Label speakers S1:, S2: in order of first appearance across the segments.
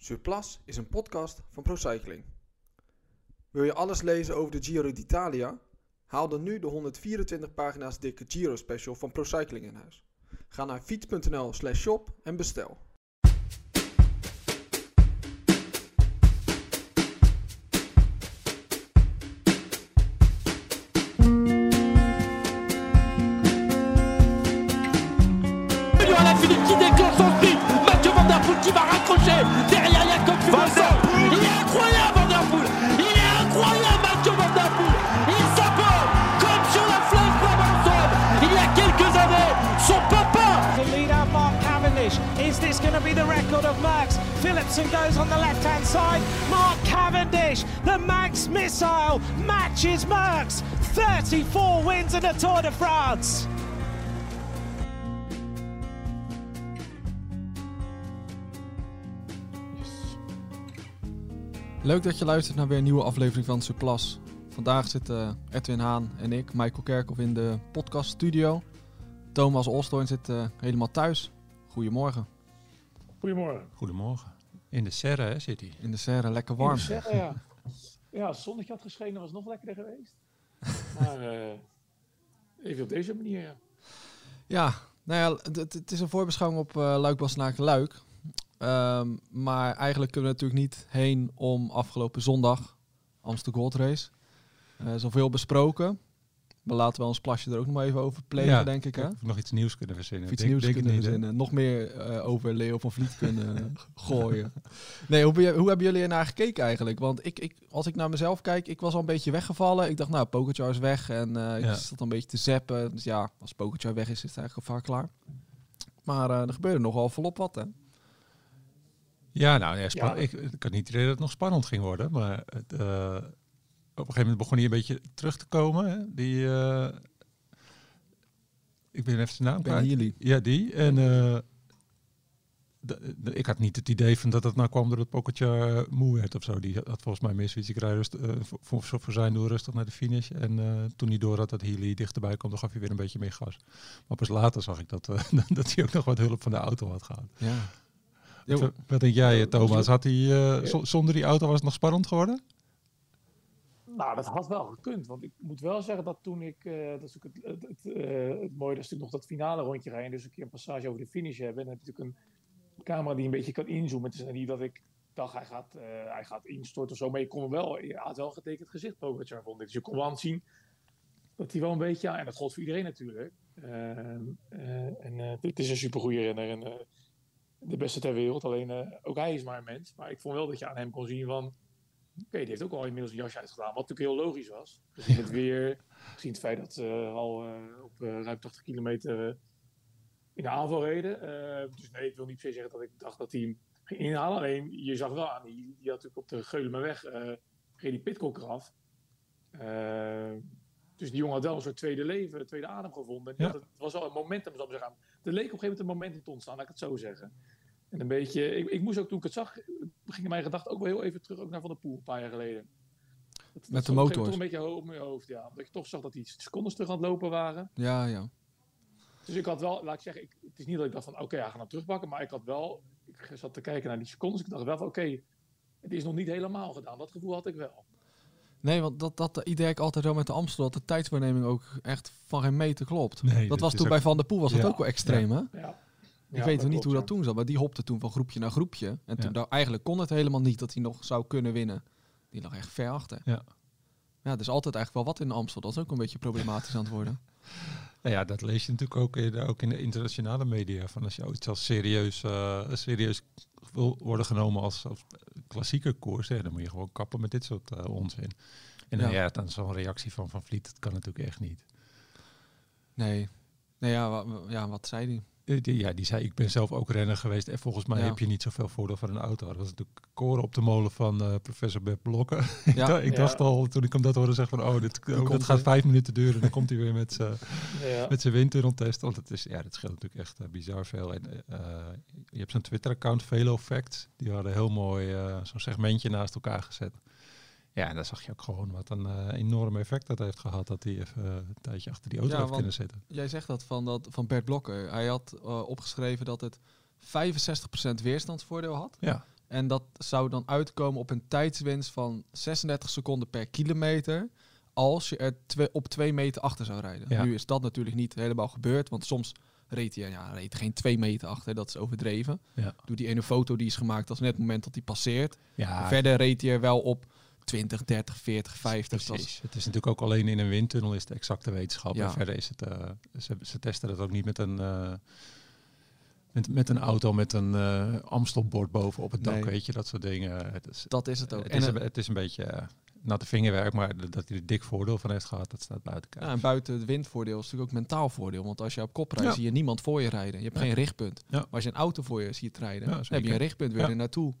S1: Surplus is een podcast van ProCycling. Wil je alles lezen over de Giro d'Italia? Haal dan nu de 124 pagina's dikke Giro special van ProCycling in huis. Ga naar fiets.nl slash shop en bestel.
S2: Missile, matches Max. 34 wins in the Tour de France.
S3: Leuk dat je luistert naar weer een nieuwe aflevering van Surplus. Vandaag zitten Edwin Haan en ik, Michael Kerkhoff, in de podcaststudio. Thomas Olstoorn zit eh, helemaal thuis. Goedemorgen.
S4: Goedemorgen.
S5: Goedemorgen. In de serre hè, zit hij.
S3: In de serre, lekker warm.
S4: Ik moet zeggen, ja. ja, als het zonnetje had geschenen was het nog lekkerder geweest. Maar eh, even op deze manier, ja.
S3: Ja, nou ja, het- is een voorbeschouwing op uh, Luik Bastenaken Luik. Ehm, maar eigenlijk kunnen we natuurlijk niet heen om afgelopen zondag Amsterdam Gold Race. Er is al veel besproken. We laten wel ons plasje er ook nog maar even over plegen, denk ik. Hè?
S5: Of we nog iets nieuws kunnen verzinnen.
S3: Of iets
S5: Denk-
S3: nieuws
S5: denk
S3: kunnen
S5: niet.
S3: Nog meer eh, over Leo van Vliet kunnen gooien. Nee, hoe, ben je- hoe hebben jullie er naar gekeken eigenlijk? Want ik, ik, als ik naar mezelf kijk, ik was al een beetje weggevallen. Ik dacht, nou, Pogacar is weg. En eh,
S5: Ja.
S3: ik zat een beetje te zappen. Dus ja, als Pogacar weg is, is het eigenlijk al vaak klaar. Maar eh, er gebeurde nogal volop wat, hè?
S5: Ja, nou, ja. Ik, ik had niet het idee dat het nog spannend ging worden. Maar het, eh, een gegeven moment begon hij een beetje terug te komen. Hè? Die, eh, ik ben even zijn naam
S3: Ben
S5: kwijt.
S3: Healy.
S5: Ja, die. En eh, de- de- ik had niet het idee van dat het nou kwam doordat Pogacar moe werd of zo. Die had volgens mij zoiets. Ik rijd rust, eh, voor, zijn doel rustig naar de finish. En eh, toen hij door had dat Healy dichterbij kwam, dan gaf hij weer een beetje meer gas. Maar pas later zag ik dat, eh, dat hij ook nog wat hulp van de auto had gehad.
S3: Ja.
S5: Wat, denk jij, eh, Thomas? Had hij, eh, zo- zonder die auto was het nog spannend geworden?
S4: Nou, dat had wel gekund. Want ik moet wel zeggen dat toen ik... eh, dat is natuurlijk het, het, eh, het mooie, dat is natuurlijk nog dat finale rondje rijden. Dus een keer een passage over de finish hebben. En dan heb je natuurlijk een camera die een beetje kan inzoomen. Het is niet dat ik dacht, hij gaat, eh, hij gaat instorten of zo. Maar je kon wel... Je had wel getekend gezicht, Pogacar, vond ik. Dus je kon wel aan zien dat hij wel een beetje... En dat gold voor iedereen natuurlijk. Ehm, eh, en het is een supergoeie renner. En, de beste ter wereld. Alleen ook hij is maar een mens. Maar ik vond wel dat je aan hem kon zien van. Oké, die heeft ook al inmiddels een jasje uitgedaan. Wat natuurlijk heel logisch was. Gezien het weer. Gezien het feit dat ze al eh, op eh, ruim 80 kilometer eh, in de aanval reden. Eh, dus nee, ik wil niet per se zeggen dat ik dacht dat hij hem ging inhalen. Alleen je zag wel aan. Die, die had natuurlijk op de Geulemerweg. eh reed die pitcock eraf. Eh, dus die jongen had wel een soort tweede leven, tweede adem gevonden.
S5: Ja.
S4: had- het was wel een momentum, zal ik zeggen. Er leek op een gegeven moment een momentum te ontstaan, laat ik het zo zeggen. En een beetje, ik, ik moest ook toen ik het zag, gingen mijn gedachten ook wel heel even terug ook naar Van der Poel een paar jaar geleden. Dat- dat
S3: Met de
S4: gegeven moment
S3: motors.
S4: Toch een beetje hoog op mijn hoofd, ja. Omdat je toch zag dat die secondes terug aan het lopen waren.
S3: ja, ja.
S4: Dus ik had wel, laat ik zeggen, ik, het is niet dat ik dacht van oké, hij gaat hem terugpakken. Maar ik had wel, ik zat te kijken naar die secondes. Ik dacht wel van oké, het is nog niet helemaal gedaan. Dat gevoel had ik wel.
S3: Nee, want dat, dat idee heb ik altijd wel met de Amstel. Dat de tijdswaarneming ook echt van geen meter klopt.
S5: Nee,
S3: dat
S5: dat
S3: was toen
S5: ook-
S3: bij Van der Poel was dat
S5: Ja.
S3: ook wel extreem, hè?
S4: Ja.
S3: Ik weet nog niet hoe dat toen zat, maar die hopte toen van groepje naar groepje. En toen eigenlijk kon het helemaal niet dat hij nog zou kunnen winnen. Die lag echt ver achter.
S5: Ja.
S3: Ja, er is altijd eigenlijk wel wat in Amstel. Dat is ook een beetje problematisch aan het worden.
S5: Nou ja, dat lees je natuurlijk ook in, ook in de internationale media. Van als je iets als serieus, eh, serieus wil worden genomen als, als klassieke koers, hè, dan moet je gewoon kappen met dit soort eh, onzin. En dan,
S3: Ja.
S5: ja. dan zo'n reactie van Van Vliet, dat kan natuurlijk echt niet.
S3: Nee. Nee, ja, ja wat zei hij?
S5: Eh, die- Ja, die zei, ik ben zelf ook renner geweest en volgens mij
S3: Ja.
S5: heb je niet zoveel voordeel van een auto. Dat was natuurlijk koren op de molen van eh, professor Bert Blokken. ik
S3: Ja.
S5: dacht, ik
S4: Ja.
S5: dacht al, toen ik hem dat hoorde zeggen van, oh, dit, oh, dat gaat vijf minuten duren. Dan komt hij weer met zijn
S4: Ja.
S5: met zijn windtunneltest. Want het is, ja, dat scheelt natuurlijk echt eh, bizar veel. En, eh, je hebt zo'n Twitter-account, Velo Facts. Die hadden heel mooi eh, zo'n segmentje naast elkaar gezet. Ja, en daar zag je ook gewoon wat een eh, enorm effect dat heeft gehad. Dat hij even eh, een tijdje achter die auto
S3: Ja,
S5: heeft kunnen zitten.
S3: Jij zegt dat van, dat van Bert Blokker. Hij had eh, opgeschreven dat het 65% weerstandsvoordeel had.
S5: Ja,
S3: En dat zou dan uitkomen op een tijdswinst van 36 seconden per kilometer. Als je er twee, op twee meter achter zou rijden.
S5: Ja.
S3: Nu is dat natuurlijk niet helemaal gebeurd. Want soms reed hij ja, reed geen twee meter achter. Dat is overdreven.
S5: Ja.
S3: Doe die ene foto die is gemaakt als net het moment dat hij passeert.
S5: Ja,
S3: Verder reed hij er wel op 20, 30, 40, 50. Dat
S5: Precies.
S3: is-
S5: Het is natuurlijk ook alleen in een windtunnel is de exacte wetenschap.
S3: Ja.
S5: En verder is het, eh, ze, ze testen het ook niet met een, eh, met, met een auto met een eh Amstelbord boven op het dak,
S3: Nee.
S5: weet je, dat soort dingen. Het is,
S3: Dat is het ook.
S5: het
S3: En
S5: is,
S3: een-
S5: het is een beetje natte vingerwerk, maar dat hij er dik voordeel van heeft gehad, dat staat buiten kijf.
S3: Ja, en buiten het windvoordeel is natuurlijk ook mentaal voordeel. Want als je op kop rijdt,
S5: Ja.
S3: zie je niemand voor je rijden. Je hebt
S5: Ja.
S3: geen richtpunt. Maar als je een auto voor je ziet rijden, dan heb je een richtpunt weer
S5: Ja.
S3: er naartoe.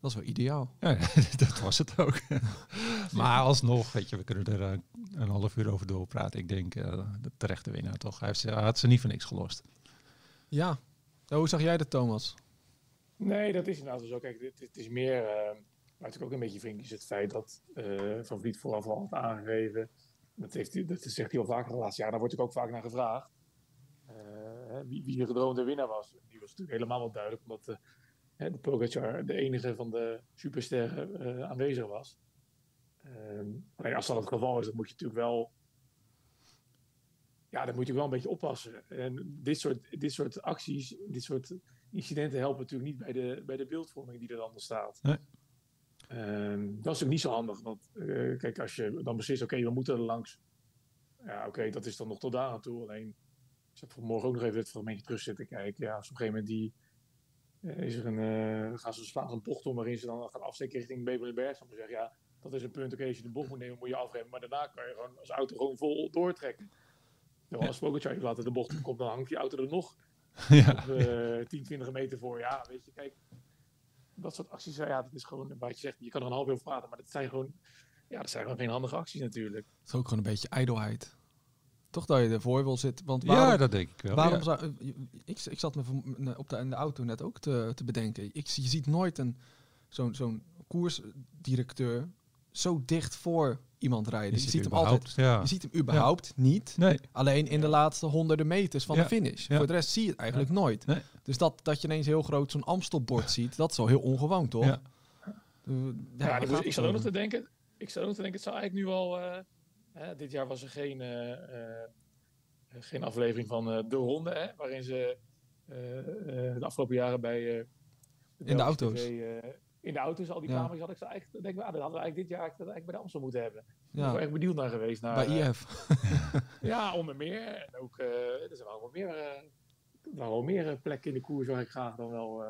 S3: Dat is wel ideaal.
S5: Ja, dat was het ook. maar alsnog, weet je, we kunnen er eh, een half uur over doorpraten. Ik denk eh, de terechte winnaar toch. Hij, heeft, ze- hij had ze niet voor niks gelost.
S3: Ja. Nou, hoe zag jij dat, Thomas?
S4: Nee, dat is inderdaad zo. Kijk, het, het is meer, eh natuurlijk ook een beetje vriendjes, het feit dat eh, Van Vliet vooraf al had aangegeven. Dat, heeft, hij- dat zegt hij al vaker de laatste jaren. Daar wordt ook vaak naar gevraagd. eh, hè, wie, wie de gedroomde winnaar was. Die was natuurlijk helemaal wel duidelijk, omdat eh, hè, de Pogacar de enige van de supersterren eh, aanwezig was. Ehm, alleen als dat het geval is, dan moet je natuurlijk wel ja, dan moet je wel een beetje oppassen. En dit soort, dit soort acties, dit soort incidenten helpen natuurlijk niet bij de, bij de beeldvorming die er dan ontstaat.
S5: Nee.
S4: Ehm, dat is natuurlijk niet zo handig. Want eh, kijk, als je dan beslist, oké, we moeten er langs. Ja, oké, dat is dan nog tot daar aan toe. Alleen, ik heb vanmorgen ook nog even het fragmentje terug zitten kijken. Ja, als op een gegeven moment die, is er een, eh, gaan ze slaan een bocht om waarin ze dan gaan afsteken richting Bebelenberg. Dan moet je zeggen, ja, dat is een punt. Oké, als je de bocht moet nemen, moet je afremmen. Maar daarna kan je gewoon als auto gewoon vol doortrekken. Terwijl als Pogacar even later de bocht komt, dan hangt die auto er nog
S5: ja.
S4: op eh 10, 20 meter voor. Ja, weet je, kijk. Dat soort acties, ja, dat is gewoon wat je zegt. Je kan er een half uur over praten, maar dat zijn gewoon, ja, dat zijn gewoon geen handige acties natuurlijk.
S3: Het is ook gewoon een beetje ijdelheid. Toch dat je ervoor wil zitten. Want
S5: ja,
S3: waarom,
S5: dat denk ik wel.
S3: waarom
S5: ja.
S3: zou... eh, Ik, ik zat me op de, in de auto net ook te, te bedenken. Ik, zie- je ziet nooit een zo'n zo'n koersdirecteur zo dicht voor iemand rijden. Je,
S5: ziet
S3: ziet hem
S5: überhaupt,
S3: altijd...
S5: Ja.
S3: Je ziet hem überhaupt niet.
S5: Nee,
S3: Alleen in de laatste honderden meters van
S5: Ja,
S3: de finish.
S5: ja.
S3: Voor de rest zie je het eigenlijk nooit.
S5: Nee.
S3: Dus dat, dat je ineens heel groot zo'n Amstelbord ziet, dat is wel heel ongewoon, toch?
S5: Ja.
S3: Uh,
S4: Ja,
S3: waar
S4: ik, zat ook nog te denken, ik zat ook nog te denken, het zou eigenlijk nu al, eh, hè, dit jaar was er geen, eh, eh, geen aflevering van eh, De Ronde, hè, waarin ze de afgelopen jaren bij
S3: de
S4: Belgische
S3: auto's.
S4: TV, eh, in de auto's, al die
S3: Ja.
S4: camera's had ik ze eigenlijk, denk ik, ah, dat hadden we eigenlijk dit jaar eigenlijk bij de Amstel moeten hebben. Ik ben
S3: Ja,
S4: echt benieuwd naar geweest. Naar,
S3: bij IF.
S4: Ja, onder meer. En ook, er zijn wel wat meer, wel meer plekken in de koers waar ik graag dan wel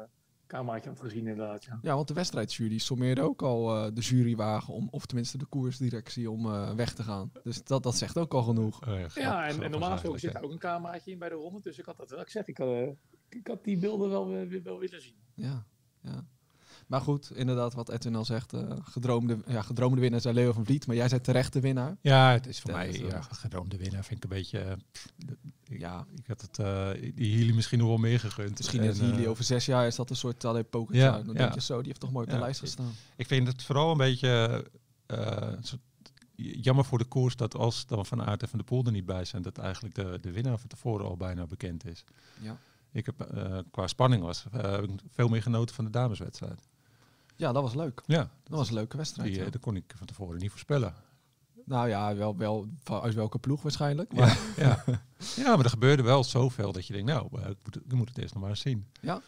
S4: cameraatje had gezien inderdaad. Ja.
S3: Ja, want de wedstrijdjury sommeerde ook al eh, de jurywagen om, of tenminste de koersdirectie om eh, weg te gaan. Dus dat, dat zegt ook al genoeg.
S5: Oh ja, grap-
S4: Ja, en, en normaal gesproken zit daar ook een cameraatje in bij de ronde. Dus ik had dat wel gezegd. Ik had, eh, ik had die beelden wel, wel willen zien.
S3: Ja, ja. Maar goed, inderdaad, wat Edwin al zegt, eh, gedroomde, ja, gedroomde winnaar zijn Leo van Vliet, maar jij bent terecht de winnaar.
S5: Ja, het is voor mij ja, gedroomde winnaar. Vind ik een beetje. eh,
S3: Ja.
S5: ik had het die Healy misschien nog wel meer gegund.
S3: Misschien
S5: En,
S3: is Healy
S5: eh,
S3: over zes jaar is dat een soort Tadej Pogacar.
S5: Ja,
S3: Dan
S5: ja.
S3: denk je zo, die heeft toch mooi op de lijst gestaan.
S5: Ik vind het vooral een beetje eh, jammer voor de koers dat als dan Van Aert en Van de Poel er niet bij zijn, dat eigenlijk de, de winnaar van tevoren al bijna bekend is.
S3: Ja.
S5: Ik heb eh, qua spanning was eh, heb ik veel meer genoten van de dameswedstrijd.
S3: Ja, dat was leuk.
S5: Ja,
S3: Dat was een leuke wedstrijd.
S5: die,
S3: ja.
S5: eh, dat kon ik van tevoren niet voorspellen.
S3: Nou ja, wel, wel uit welke ploeg waarschijnlijk. Maar
S5: Ja, ja. ja, maar er gebeurde wel zoveel dat je denkt, nou, eh, ik moet, het- ik moet het eerst nog maar eens zien.
S3: ja,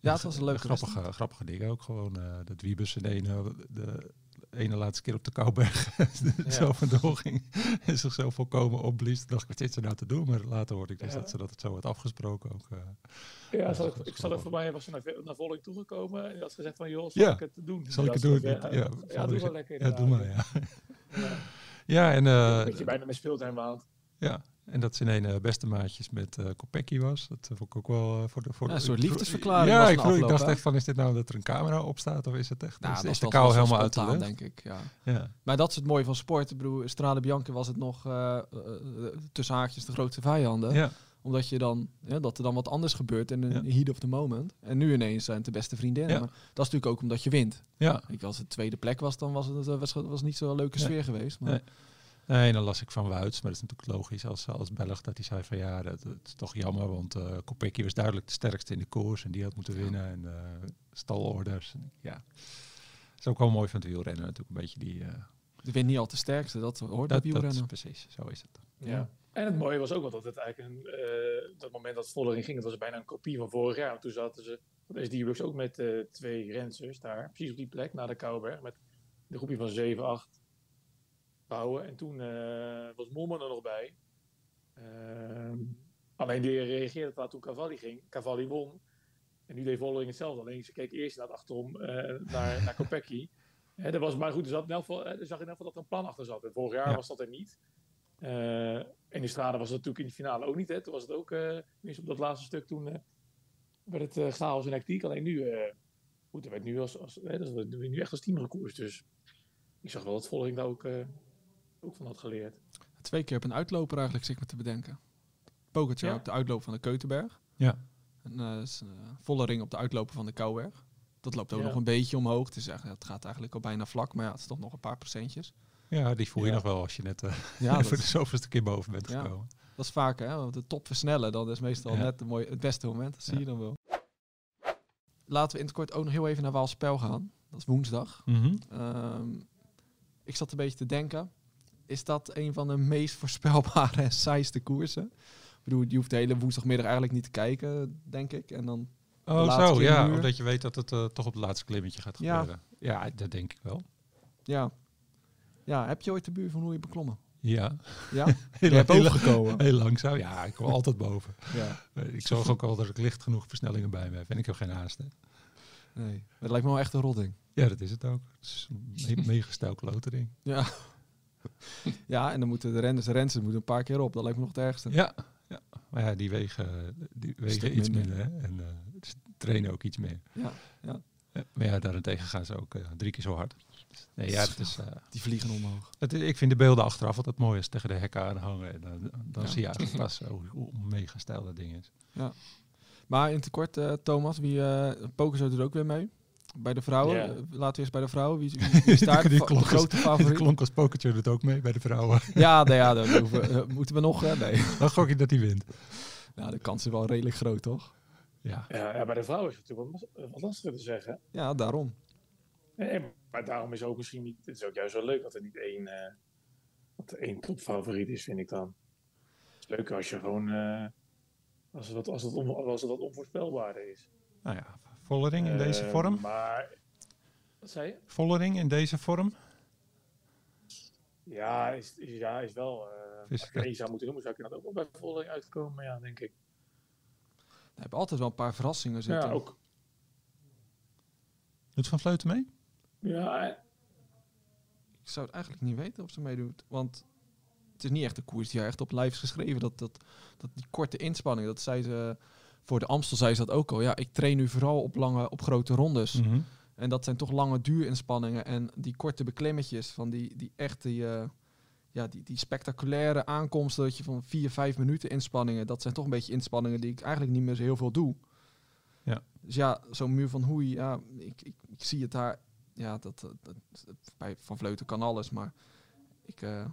S3: het was een leuke
S5: grappige,
S3: wedstrijd.
S5: grappige dingen ook gewoon. eh dat Wiebus in de de ene laatste keer op de Kouberg zo vandoor ging en zich zo volkomen opblies. Toen dacht ik, wat zit ze nou te doen? Maar later hoorde ik dus
S4: Ja.
S5: dat ze dat het zo had afgesproken ook. eh.
S4: Ja, zal ik, ik zal er voor mij was ze naar, naar toegekomen. En had gezegd van, joh, zal
S5: Ja.
S4: ik het doen?
S5: Zal ik het doen? Ja,
S4: Ja, doe wel lekker
S5: Ja, doe maar, ja.
S4: Ja.
S5: En, eh,
S4: Dat je bijna met speeltuin waant.
S5: ja, en dat ze in een beste maatjes met eh Kopecky was. Dat vond ik ook wel eh, voor de... Voor
S3: Ja, een soort liefdesverklaring
S5: Ja,
S3: was
S5: ik, vroeg- ik dacht echt van, is dit nou dat er een camera op staat? Of is het echt...
S3: Nou,
S5: is,
S3: dat
S5: is de kou helemaal uit de
S3: spontaan,
S5: lucht?
S3: denk ik. Ja.
S5: Ja.
S3: Maar dat is het mooie van sport. Ik bedoel, Strade Bianca was het nog eh, eh, tussen haakjes de grootste vijanden.
S5: Ja.
S3: Omdat je dan, ja, dat er dan wat anders gebeurt in een heat of the moment. En nu ineens zijn het de beste vriendinnen. Maar dat is natuurlijk ook omdat je wint.
S5: ja.
S3: Ik, als het tweede plek was, dan was het, eh, was, was niet zo'n leuke sfeer geweest. Maar
S5: Nee. Nee, dan las ik van Wuits, maar dat is natuurlijk logisch als, als Belg dat hij zei van ja, dat, dat is toch jammer, want eh Kopecky was duidelijk de sterkste in de koers en die had moeten winnen en eh stalorders. En, ja, dat is ook wel mooi van het wielrennen natuurlijk, een beetje die... eh,
S3: De wint niet al de sterkste, dat hoort bij
S5: dat, dat,
S3: wielrennen.
S5: precies, zo is het.
S4: Ja. En het mooie was ook wel dat het eigenlijk een, eh, dat moment dat Vollering ging, het was bijna een kopie van vorig jaar. Want toen zaten ze, dat is die ook met eh, twee rensers daar, precies op die plek, na de Kouwberg, met een groepje van 7, 8 En toen eh, was Mollman er nog bij. Ehm, alleen die reageerde laat toen Cavalli ging. Cavalli won. En nu deed Vollering hetzelfde. Alleen ze keek eerst naar achterom eh, naar, naar Kopecky. Dat was maar goed. Er, zat in elk geval, eh, er zag in elk geval dat er een plan achter zat. En vorig jaar
S5: Ja.
S4: was dat er niet. Eh, en in Strade was het natuurlijk in de finale ook niet. Hè. Toen was het ook, tenminste op dat laatste stuk, toen eh, werd het chaos en hectiek. Alleen nu, goed, er werd nu, als, als, hè, dat nu echt als team gekoerst. Dus ik zag wel dat Vollering daar ook, ook van had geleerd.
S3: Twee keer op een uitloper eigenlijk, zit ik me te bedenken. Pokertje
S4: Ja.
S3: op de uitloop van de Keutenberg.
S5: Ja.
S3: En eh, eh, volle ring op de uitloper van de Kouwberg. Dat loopt ook
S4: Ja.
S3: nog een beetje omhoog. Het, is het gaat eigenlijk al bijna vlak, maar ja, het is toch nog een paar procentjes.
S5: Ja, die voel je
S4: Ja.
S5: nog wel als je net eh,
S3: Ja, dat,
S5: voor de zoveelste keer boven bent
S3: Ja.
S5: gekomen.
S3: dat is vaak, hè. want De top versnellen, dat is meestal
S5: Ja.
S3: net de mooie, het beste moment. Dat zie
S5: Ja.
S3: je dan wel. Laten we in het kort ook nog heel even naar Waalspel gaan. Dat is woensdag.
S5: Mhm.
S3: Ehm, ik zat een beetje te denken. Is dat een van de meest voorspelbare en saaiste koersen? Ik bedoel, je hoeft de hele woensdagmiddag eigenlijk niet te kijken, denk ik. En dan,
S5: Oh, zo, ja. Omdat je weet dat het eh, toch op het laatste klimmetje gaat
S3: Ja.
S5: gebeuren. Ja. dat denk ik wel.
S3: ja. Ja, heb je ooit de buur van hoe je beklommen?
S5: Ja.
S3: Ja?
S5: Heel,
S3: Je
S5: heel-
S3: overgekomen.
S5: Heel langzaam. Ja, ik kom altijd boven.
S3: Ja.
S5: Eh, Ik zorg ook al dat ik licht genoeg versnellingen bij me heb. En ik heb geen haast. Hè.
S3: Nee. Dat lijkt me wel echt een rotting.
S5: Ja, dat is het ook. Het is een me- mega stijl klotering.
S3: Ja. ja, en dan moeten de renners, de renners moeten een paar keer op. Dat lijkt me nog het ergste.
S5: Ja, ja. Maar ja, die wegen, die wegen iets
S3: minder.
S5: minder. hè. En eh, ze trainen ook iets meer.
S3: Ja, ja.
S5: Ja, maar ja, daarentegen gaan ze ook eh, drie keer zo hard. Nee, ja, dat is, eh,
S3: Die vliegen omhoog.
S5: het, ik vind de beelden achteraf altijd mooi als tegen de hekken aanhangen. En dan dan
S3: Ja.
S5: zie je eigenlijk pas hoe, hoe mega stijl dat ding is.
S3: Maar in tekort, Thomas, wie uh, doet ook weer mee. Bij de vrouwen.
S4: Ja.
S3: Eh, laten we eerst bij de vrouwen. Wie, wie, wie is daar de,
S5: klonk
S3: grote
S5: De
S3: favoriet?
S5: klonk als pokertje doet ook mee bij de vrouwen.
S3: Ja, nee, ja, dan hoeven, we- eh, moeten we nog. eh, nee.
S5: Dan gok je dat hij wint.
S3: Nou, de kans is wel redelijk groot, toch?
S5: Ja,
S4: Ja, ja, bij de vrouw is het natuurlijk wat, las- wat lastiger te zeggen.
S3: Ja, daarom.
S4: Nee, maar daarom is ook misschien niet. Het is ook juist wel leuk dat er niet één, eh dat er één topfavoriet is, vind ik dan. Het is leuk als je gewoon. eh, als, het wat, als, het on, als het wat onvoorspelbaarder is.
S5: nou ja, Vollering in deze
S4: Eh,
S5: vorm.
S4: Maar. Wat zei je?
S5: Vollering in deze vorm.
S4: Ja, is, is, ja, is wel. eh
S5: Is
S4: als er één zou moeten noemen, zou ik dat ook wel bij Vollering uitkomen. Ja, denk ik.
S3: We hebben altijd wel een paar verrassingen zitten.
S4: Ja, ook.
S5: Doet Van Vleuten mee?
S4: Ja, eh,
S3: Ik zou het eigenlijk niet weten of ze meedoet. Want het is niet echt een koers die echt op lijf is geschreven. Dat, dat, dat die korte inspanning, dat zei ze... Voor de Amstel zei ze dat ook al. Ja, ik train nu vooral op lange, op grote rondes.
S5: Mhm.
S3: En dat zijn toch lange duurinspanningen. En die korte beklimmetjes van die, die echte, eh, ja, die, die spectaculaire aankomsten dat je van vier, vijf minuten inspanningen. Dat zijn toch een beetje inspanningen die ik eigenlijk niet meer zo heel veel doe.
S5: Ja.
S3: Dus ja, zo'n muur van hoei, ja, ik, ik, ik zie het daar. Ja, dat, dat, dat- bij Van Vleuten kan alles, maar ik, eh,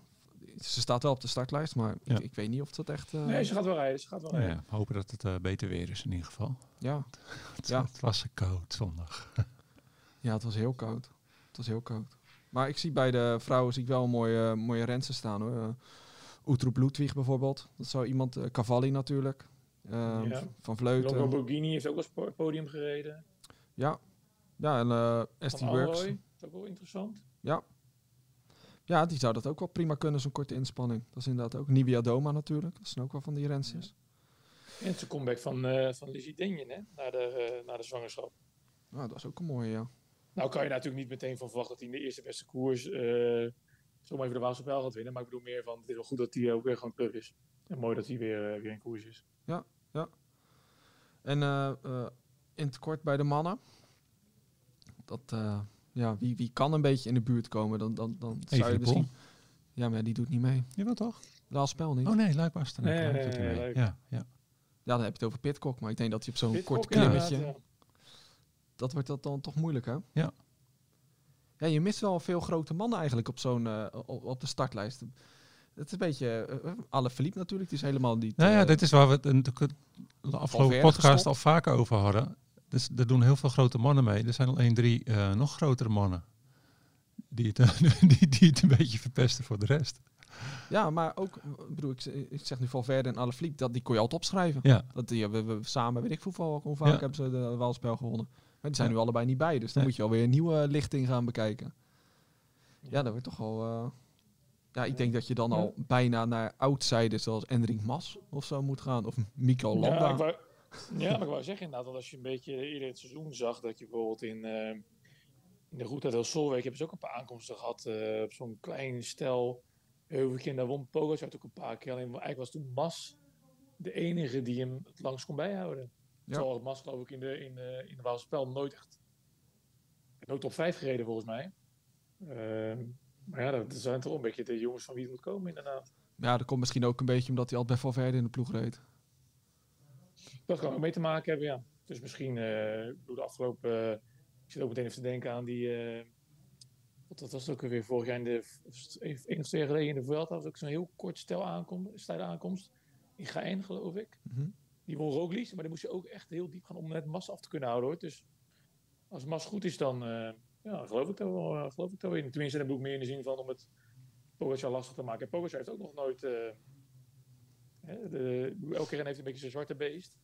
S3: ze staat wel op de startlijst, maar
S5: Ja.
S3: ik, ik weet niet of dat echt. eh,
S4: nee, ze gaat wel rijden. Ze gaat wel rijden.
S5: ja, hopen dat het eh, beter weer is in ieder geval.
S3: ja.
S5: Het,
S3: Ja.
S5: het was koud zondag.
S3: Ja, het was heel koud. Het was heel koud. Maar ik zie bij de vrouwen zie ik wel mooie, mooie rensen staan hoor. Uh, Oetroep Ludwig bijvoorbeeld. Dat zou iemand, eh, Cavalli natuurlijk. Ehm,
S4: Ja.
S3: Van Vleuten.
S4: Longo Borghini heeft ook als po- podium gereden.
S3: Ja. Ja, en eh
S4: Van
S3: SD Works.
S4: Dat is ook wel interessant.
S3: Ja, die zou dat ook wel prima kunnen, zo'n korte inspanning. Dat is inderdaad ook. Nibia Doma natuurlijk. Dat zijn ook wel van die rensjes.
S4: En het een comeback van, eh van Lizzie Denjen, hè, na de, eh, na de zwangerschap.
S3: Nou, dat is ook een mooie, ja.
S4: Nou kan je natuurlijk niet meteen van verwachten dat hij in de eerste beste koers eh zomaar even de Waalse Pijl gaat winnen. Maar ik bedoel meer van, het is wel goed dat hij ook weer gewoon terug is. En mooi dat hij weer, weer in koers is.
S3: En eh, eh, in het kort bij de mannen. Dat, ja, wie, wie kan een beetje in de buurt komen? Dan, dan, dan zou je misschien... Ja, maar die doet niet mee.
S5: Jawel toch?
S3: Laal spel niet.
S5: Oh nee, Luik.
S4: Nee, nee.
S5: Ja, ja.
S3: Ja, dan heb je het over Pitcock. Maar ik denk dat hij op zo'n kort klimmetje...
S4: ja.
S3: Dat wordt dat dan toch moeilijk, hè?
S5: Ja.
S3: Ja, je mist wel veel grote mannen eigenlijk op zo'n... eh, op, op de startlijst. Het is een beetje uh, alle verliep natuurlijk. Die is helemaal niet.
S5: Nou ja,
S3: eh,
S5: dit is waar we het in de de afgelopen podcast
S3: gestopt.
S5: al vaker over hadden. Dus er doen heel veel grote mannen mee. Er zijn alleen drie eh, nog grotere mannen. Die het, die, die het een beetje verpesten voor de rest.
S3: Ja, maar ook, ik bedoel, ik, ik zeg nu Valverde en Alaphilippe, dat die kon je altijd opschrijven.
S5: Ja,
S3: Dat die hebben we samen, weet ik hoeveel, hoe vaak
S5: Ja.
S3: hebben ze de Waalspel gewonnen. Maar die zijn
S5: Ja.
S3: nu allebei niet bij, dus dan
S5: Nee.
S3: moet je alweer een nieuwe lichting gaan bekijken. Ja, dat wordt toch wel... eh, ja, ik denk dat je dan al bijna naar outsiders zoals Enric Mas of zo moet gaan. Of Mico Landa.
S4: Ja, maar ik wou zeggen inderdaad, want als je een beetje eerder het seizoen zag, dat je bijvoorbeeld in, eh, in de Ruta del Solweek hebben ze ook een paar aankomsten gehad eh, op zo'n klein stel heuveltje. En daar won Pogacar ook een paar keer. Alleen eigenlijk was toen Mas de enige die hem het langst kon bijhouden.
S3: Ja.
S4: Terwijl Mas geloof ik in de, in de, in de Waalspel nooit echt... Nooit top 5 gereden volgens mij. Ehm, maar ja, dat zijn toch een beetje de jongens van wie het moet komen inderdaad.
S3: Ja, dat komt misschien ook een beetje omdat hij altijd bij Valverde in de ploeg reed.
S4: Dat kan ook mee te maken hebben, ja. Dus misschien, eh bedoel, de afgelopen... eh, ik zit ook meteen even te denken aan die... eh, wat, wat was het ook weer vorig jaar in de... één of twee jaar geleden in de Vuelta was ook zo'n heel kort stel aankomst, aankomst. In Gaën, geloof ik.
S3: Mhm.
S4: Die won Roglic, maar die moest je ook echt heel diep gaan om net Mas af te kunnen houden, hoor. Dus als Mas goed is, dan ja, geloof ik dat wel, geloof ik dat wel in. Tenminste, dan bedoel ik meer in de zin van om het Pogacar lastig te maken. En Pogacar heeft ook nog nooit... hè, de, elke renner heeft een beetje zijn zwarte beest.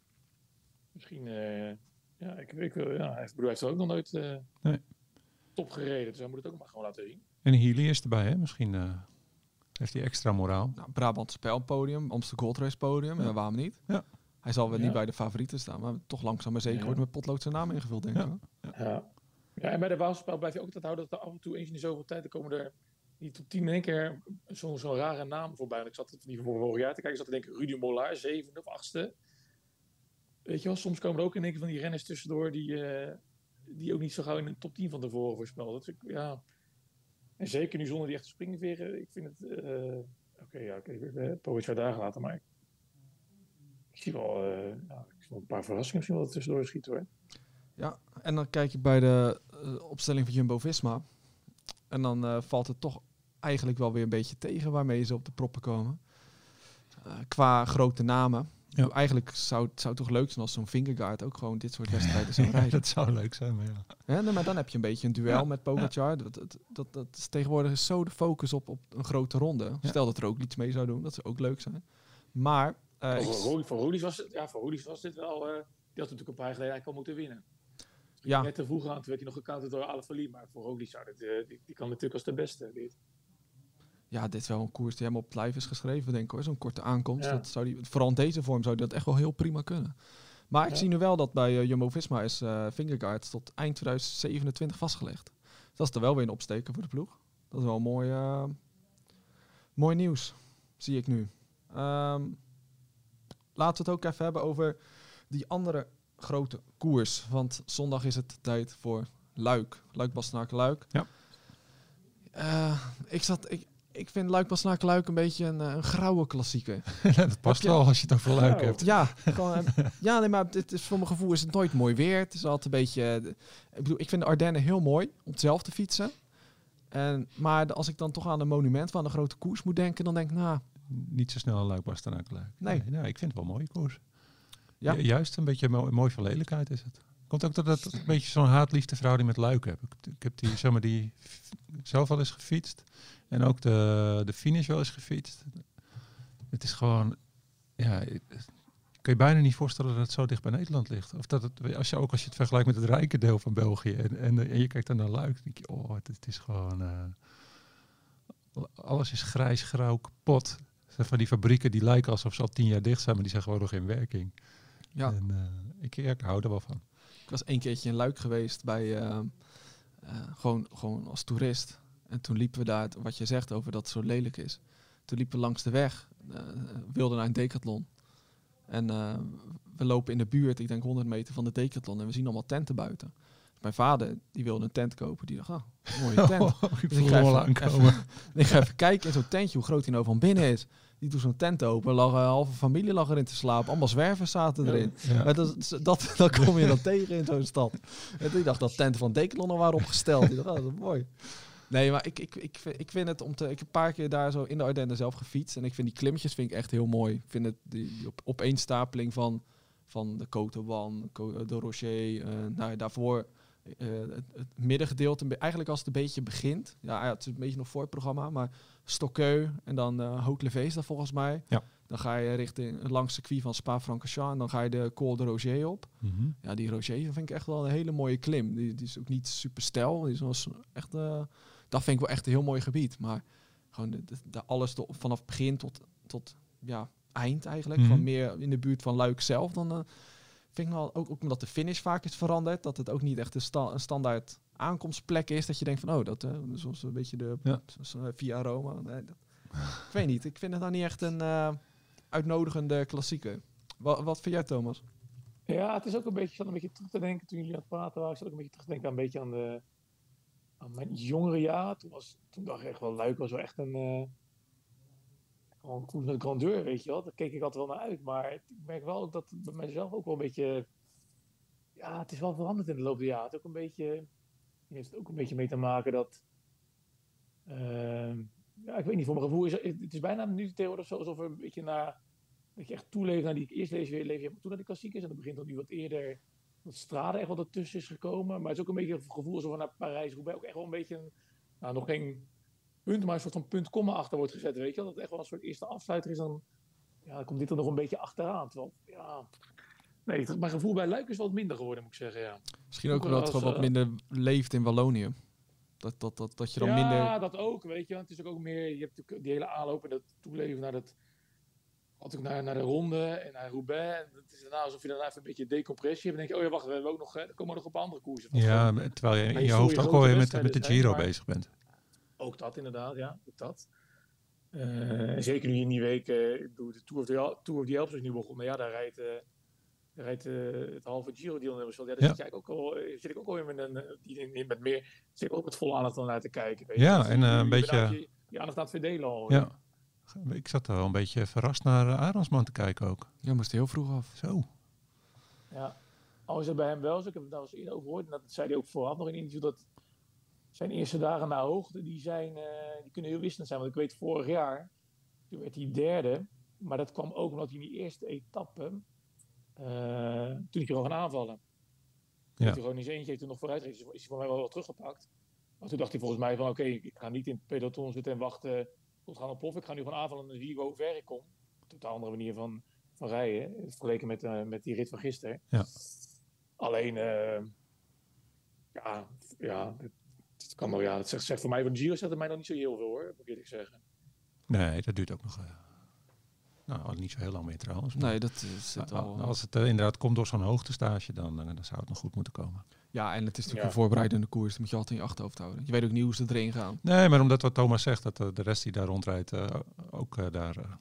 S4: Misschien, eh, ja, ik, ik ja, hij heeft, ik bedoel, hij heeft er ook nog nooit eh,
S5: Nee.
S4: top gereden. Dus hij moet het ook maar gewoon laten zien.
S5: en Healy is erbij, hè? Misschien eh, heeft hij extra moraal.
S3: Nou, Brabant Spelpodium, Amsterdam Gold Race podium,
S5: Ja.
S3: ja. waarom niet?
S5: Ja.
S3: Hij zal wel
S4: Ja.
S3: niet bij de favorieten staan, maar toch langzaam maar zeker
S4: Ja.
S3: wordt met potlood zijn naam ingevuld, denk ik.
S5: Ja.
S4: Ja. ja, en bij de Waalspel blijf je ook altijd houden dat er af en toe eens in de zoveel tijd, er komen er die tot tien in één keer zo'n zo'n rare naam voorbij. En ik zat het niet voor vorig jaar te kijken, ik zat te denken Rudy Mollaar, zevende of achtste. Weet je wel, soms komen er ook in één keer van die renners tussendoor die, eh, die ook niet zo gauw in de top 10 van tevoren voorspelden. Dat vind ik, ja. En zeker nu zonder die echte springveren, ik vind het... eh, Oké, ja, oké, okay, uh, Pogacar daar gelaten, maar ik, zie wel, eh, nou, ik zie een paar verrassingen misschien wel tussendoor schieten hoor.
S3: Ja, en dan kijk je bij de opstelling van Jumbo-Visma. En dan valt het toch eigenlijk wel weer een beetje tegen waarmee ze op de proppen komen. Qua grote namen.
S5: Ja.
S3: Eigenlijk zou het zou toch leuk zijn als zo'n Fingergaard ook gewoon dit soort wedstrijden zou rijden.
S5: dat zou leuk zijn, maar ja.
S3: Nee, maar dan heb je een beetje een duel
S5: Ja.
S3: met Pogacar. Dat, dat, dat, dat is tegenwoordig is zo de focus op, op een grote ronde.
S5: Ja.
S3: Stel dat er ook iets mee zou doen, dat zou ook leuk zijn. Maar eh,
S4: voor, Roelis, voor, was het, ja, voor was dit wel... eh, die had natuurlijk een paar jaar geleden eigenlijk al moeten winnen.
S3: ja,
S4: Net te vroeg aan, toen werd hij nog gecounterd door Alaphilippe. Maar voor Roglic zou dit, eh, die, die kan natuurlijk als de beste. Dit.
S3: Ja, dit is wel een koers die hem op het lijf is geschreven, denk ik hoor. Zo'n korte aankomst.
S4: Ja.
S3: Dat zou die, vooral in deze vorm zou die dat echt wel heel prima kunnen. Maar ik
S4: Ja.
S3: zie nu wel dat bij eh, Jumbo-Visma is eh Fingergaard tot eind 2027 vastgelegd. Dat is er wel weer een opsteken voor de ploeg. Dat is wel mooi, eh, mooi nieuws, zie ik nu. Ehm, laten we het ook even hebben over die andere grote koers. Want zondag is het tijd voor Luik. Luik Bastenaken Luik.
S5: Ja.
S3: Eh, ik, zat, ik, ik vind Luik Bastenaken Luik een beetje een, eh, een grauwe klassieker.
S5: dat past
S3: je-
S5: wel als je het over luik hebt.
S3: Ja, gewoon, eh, ja nee, maar dit is, voor mijn gevoel is het nooit mooi weer. Het is altijd een beetje... eh, ik bedoel, ik vind de Ardennen heel mooi om zelf te fietsen. En, maar als ik dan toch aan een monument van een grote koers moet denken, dan denk ik, nou,
S5: Niet zo snel een luik leuk.
S3: Nee.
S5: nou, ik vind het wel een mooie koers.
S3: Ja.
S5: Ju- Juist een beetje mooi, mooi van lelijkheid is het. Komt ook dat het een beetje zo'n haat-liefde verhouding met luik heb. Ik, ik heb die, zeg maar, die zelf al eens gefietst. En ook de, de finish wel eens gefietst. Het is gewoon, ja, kun je bijna niet voorstellen dat het zo dicht bij Nederland ligt. Of dat het, als je ook als je het vergelijkt met het rijke deel van België en, en, en je kijkt dan naar Luik, dan denk je, oh, het, het is gewoon, eh, alles is grijs, grauw, kapot. Van die fabrieken die lijken alsof ze al tien jaar dicht zijn, maar die zijn gewoon nog in werking.
S3: ja.
S5: En, eh, ik, ik hou er wel van.
S3: Ik was één keertje in Luik geweest bij eh, gewoon, gewoon als toerist. En toen liepen we daar, wat je zegt over dat het zo lelijk is. Toen liepen we langs de weg, eh wilden naar een decathlon. En eh, we lopen in de buurt, ik denk 100 meter van de decathlon. En we zien allemaal tenten buiten. Dus mijn vader, die wilde een tent kopen. Die dacht, ah, een mooie tent.
S5: ik
S3: Dus ik ga even-
S5: aankomen.
S3: ik ga even kijken in zo'n tentje, hoe groot hij nou van binnen is. Die doet zo'n tent open, lag een halve familie lag erin te slapen. Allemaal zwervers zaten erin.
S5: Ja.
S3: Maar dat, dat, dat kom je dan tegen in zo'n stad. En ik dacht dat tenten van Decathlon al waren opgesteld. Ik dacht, oh, dat is mooi. Nee, maar ik, ik, ik, vind- ik vind het om te. Ik heb een paar keer daar zo in de Ardennen zelf gefietst. En ik vind die klimmetjes vind ik echt heel mooi. Ik vind het die, op, opeenstapeling van, van de Côte de Rocher. eh nou, ja, daarvoor eh, het, het middengedeelte. Eigenlijk als het een beetje begint. Ja, ja, het is een beetje nog voor het programma. Maar Stokkeu en dan eh Haute Levees daar volgens mij.
S5: Ja.
S3: Dan ga je richting langs circuit van Spa-Francorchamps. En dan ga je de Col de Roger op.
S5: Mhm.
S3: Ja, die Roger vind ik echt wel een hele mooie klim. Die, die is ook niet super stijl. Die is wel echt, dat vind ik wel echt een heel mooi gebied. Maar gewoon de, de, de alles to- vanaf begin tot, tot ja, eind eigenlijk.
S5: Mhm.
S3: Van meer in de buurt van Luik zelf. Dan eh, vind ik wel ook, ook omdat de finish vaak is veranderd. Dat het ook niet echt een, sta- een standaard aankomstplek is. Dat je denkt van, oh, dat eh, zoals een beetje de
S5: Ja.
S3: eh, via Roma. Nee, dat, ik weet niet. Ik vind het nou niet echt een eh, uitnodigende klassieker. Wat, wat vind jij, Thomas?
S4: Ja, het is ook een beetje, ik zat een beetje terug te denken toen jullie aan het praten waren. Ik zat ook een beetje terug te denken aan, een beetje aan, de, aan mijn jongere jaar. Toen, was, toen dacht ik echt wel, Luik was wel echt een, eh gewoon koers met grandeur, weet je wel. Daar keek ik altijd wel naar uit. Maar ik merk wel ook dat bij mijzelf ook wel een beetje, ja, het is wel veranderd in de loop der jaren. Het ook een beetje, heeft ook een beetje mee te maken dat, ehm, ja, ik weet niet, voor mijn gevoel is het, is bijna nu tegenwoordig zo alsof er een beetje naar dat je echt toeleeft naar die eerst leef je, leef je toe naar die klassiekers en dan begint dan nu wat eerder dat Strade echt wel ertussen is gekomen, maar het is ook een beetje het gevoel alsof er naar Parijs Roubaix ook echt wel een beetje een, nou, nog geen punt, maar een soort van punt komma achter wordt gezet, weet je wel, dat het echt wel een soort eerste afsluiter is dan ja, dan komt dit er nog een beetje achteraan, terwijl ja nee, mijn gevoel bij Luik is wel wat minder geworden, moet ik zeggen, ja.
S3: Misschien ook omdat het gewoon wat
S4: eh,
S3: minder leeft in Wallonië. Dat, dat, dat, dat je dan
S4: ja,
S3: minder...
S4: dat ook, weet je. Het is ook, ook meer, je hebt die hele aanloop en dat toeleven naar dat altijd naar, naar de ronde en naar Roubaix. En het is daarna alsof je daarna even een beetje decompressie hebt. En denk je, oh ja, wacht, we hebben ook nog, er komen nog op andere koersen.
S5: Ja, terwijl je in
S4: je
S5: hoofd ook alweer met, met de Giro
S4: maar-
S5: bezig bent.
S4: Ook dat inderdaad, ja, ook dat. En zeker nu in die week, ik bedoel, de Tour of the, Tour of the Alps is nu begonnen. Ja, daar rijdt, eh, daar rijdt het halve Giro deelnemers wel. Ja, daar
S5: Ja.
S4: zit, eigenlijk ook al, zit ik ook al weer met, een, die, in- met meer, zit ik ook met volle aandacht dan naar te kijken. Weet je.
S5: Ja,
S4: Dus
S5: en,
S4: je-
S5: eh,
S4: je
S5: een beetje-
S4: aan Je, je aandacht aan het verdelen al.
S5: Ja. Ik zat er wel een beetje verrast naar uh, Arendsman te kijken ook.
S3: Ja, moest heel vroeg af.
S5: Zo.
S4: Ja. Al is het bij hem wel zo, ik heb het daar eens eerder over gehoord, en dat zei hij ook vooraf nog in een interview, dat zijn eerste dagen naar hoogte, die, zijn, eh, die kunnen heel wisselend zijn. Want ik weet, vorig jaar, toen werd hij derde, maar dat kwam ook omdat hij in die eerste etappe, eh, toen hij gewoon gaan aanvallen.
S5: Ja.
S4: Hij gewoon zijn eentje heeft er nog vooruit is hij voor mij wel, wel teruggepakt. Maar toen dacht hij volgens mij van, oké, ik ga niet in het peloton zitten en wachten tot gaan op plof. Ik ga nu gewoon aanvallen en zie hoe ver ik kom. Totaal andere manier van, van rijden, vergeleken met, eh, met die rit van gisteren.
S5: Ja.
S4: Alleen, eh, ja, ja, het, het kan wel, ja, het zegt, zegt voor mij van Giro zegt het mij nog niet zo heel veel hoor, moet ik eerlijk zeggen.
S5: Nee, dat duurt ook nog. eh, nou, niet zo heel lang meer trouwens.
S3: Nee, dat
S5: Maar
S3: al.
S5: als het inderdaad komt door zo'n hoogtestage, dan, dan zou het nog goed moeten komen.
S3: Ja, en het is natuurlijk
S4: Ja.
S3: een voorbereidende koers. Dat moet je altijd in je achterhoofd houden. Je weet ook niet hoe ze erin gaan.
S5: Nee, maar omdat wat Thomas zegt, dat eh, de rest die daar rondrijdt eh, ook eh, daar eh,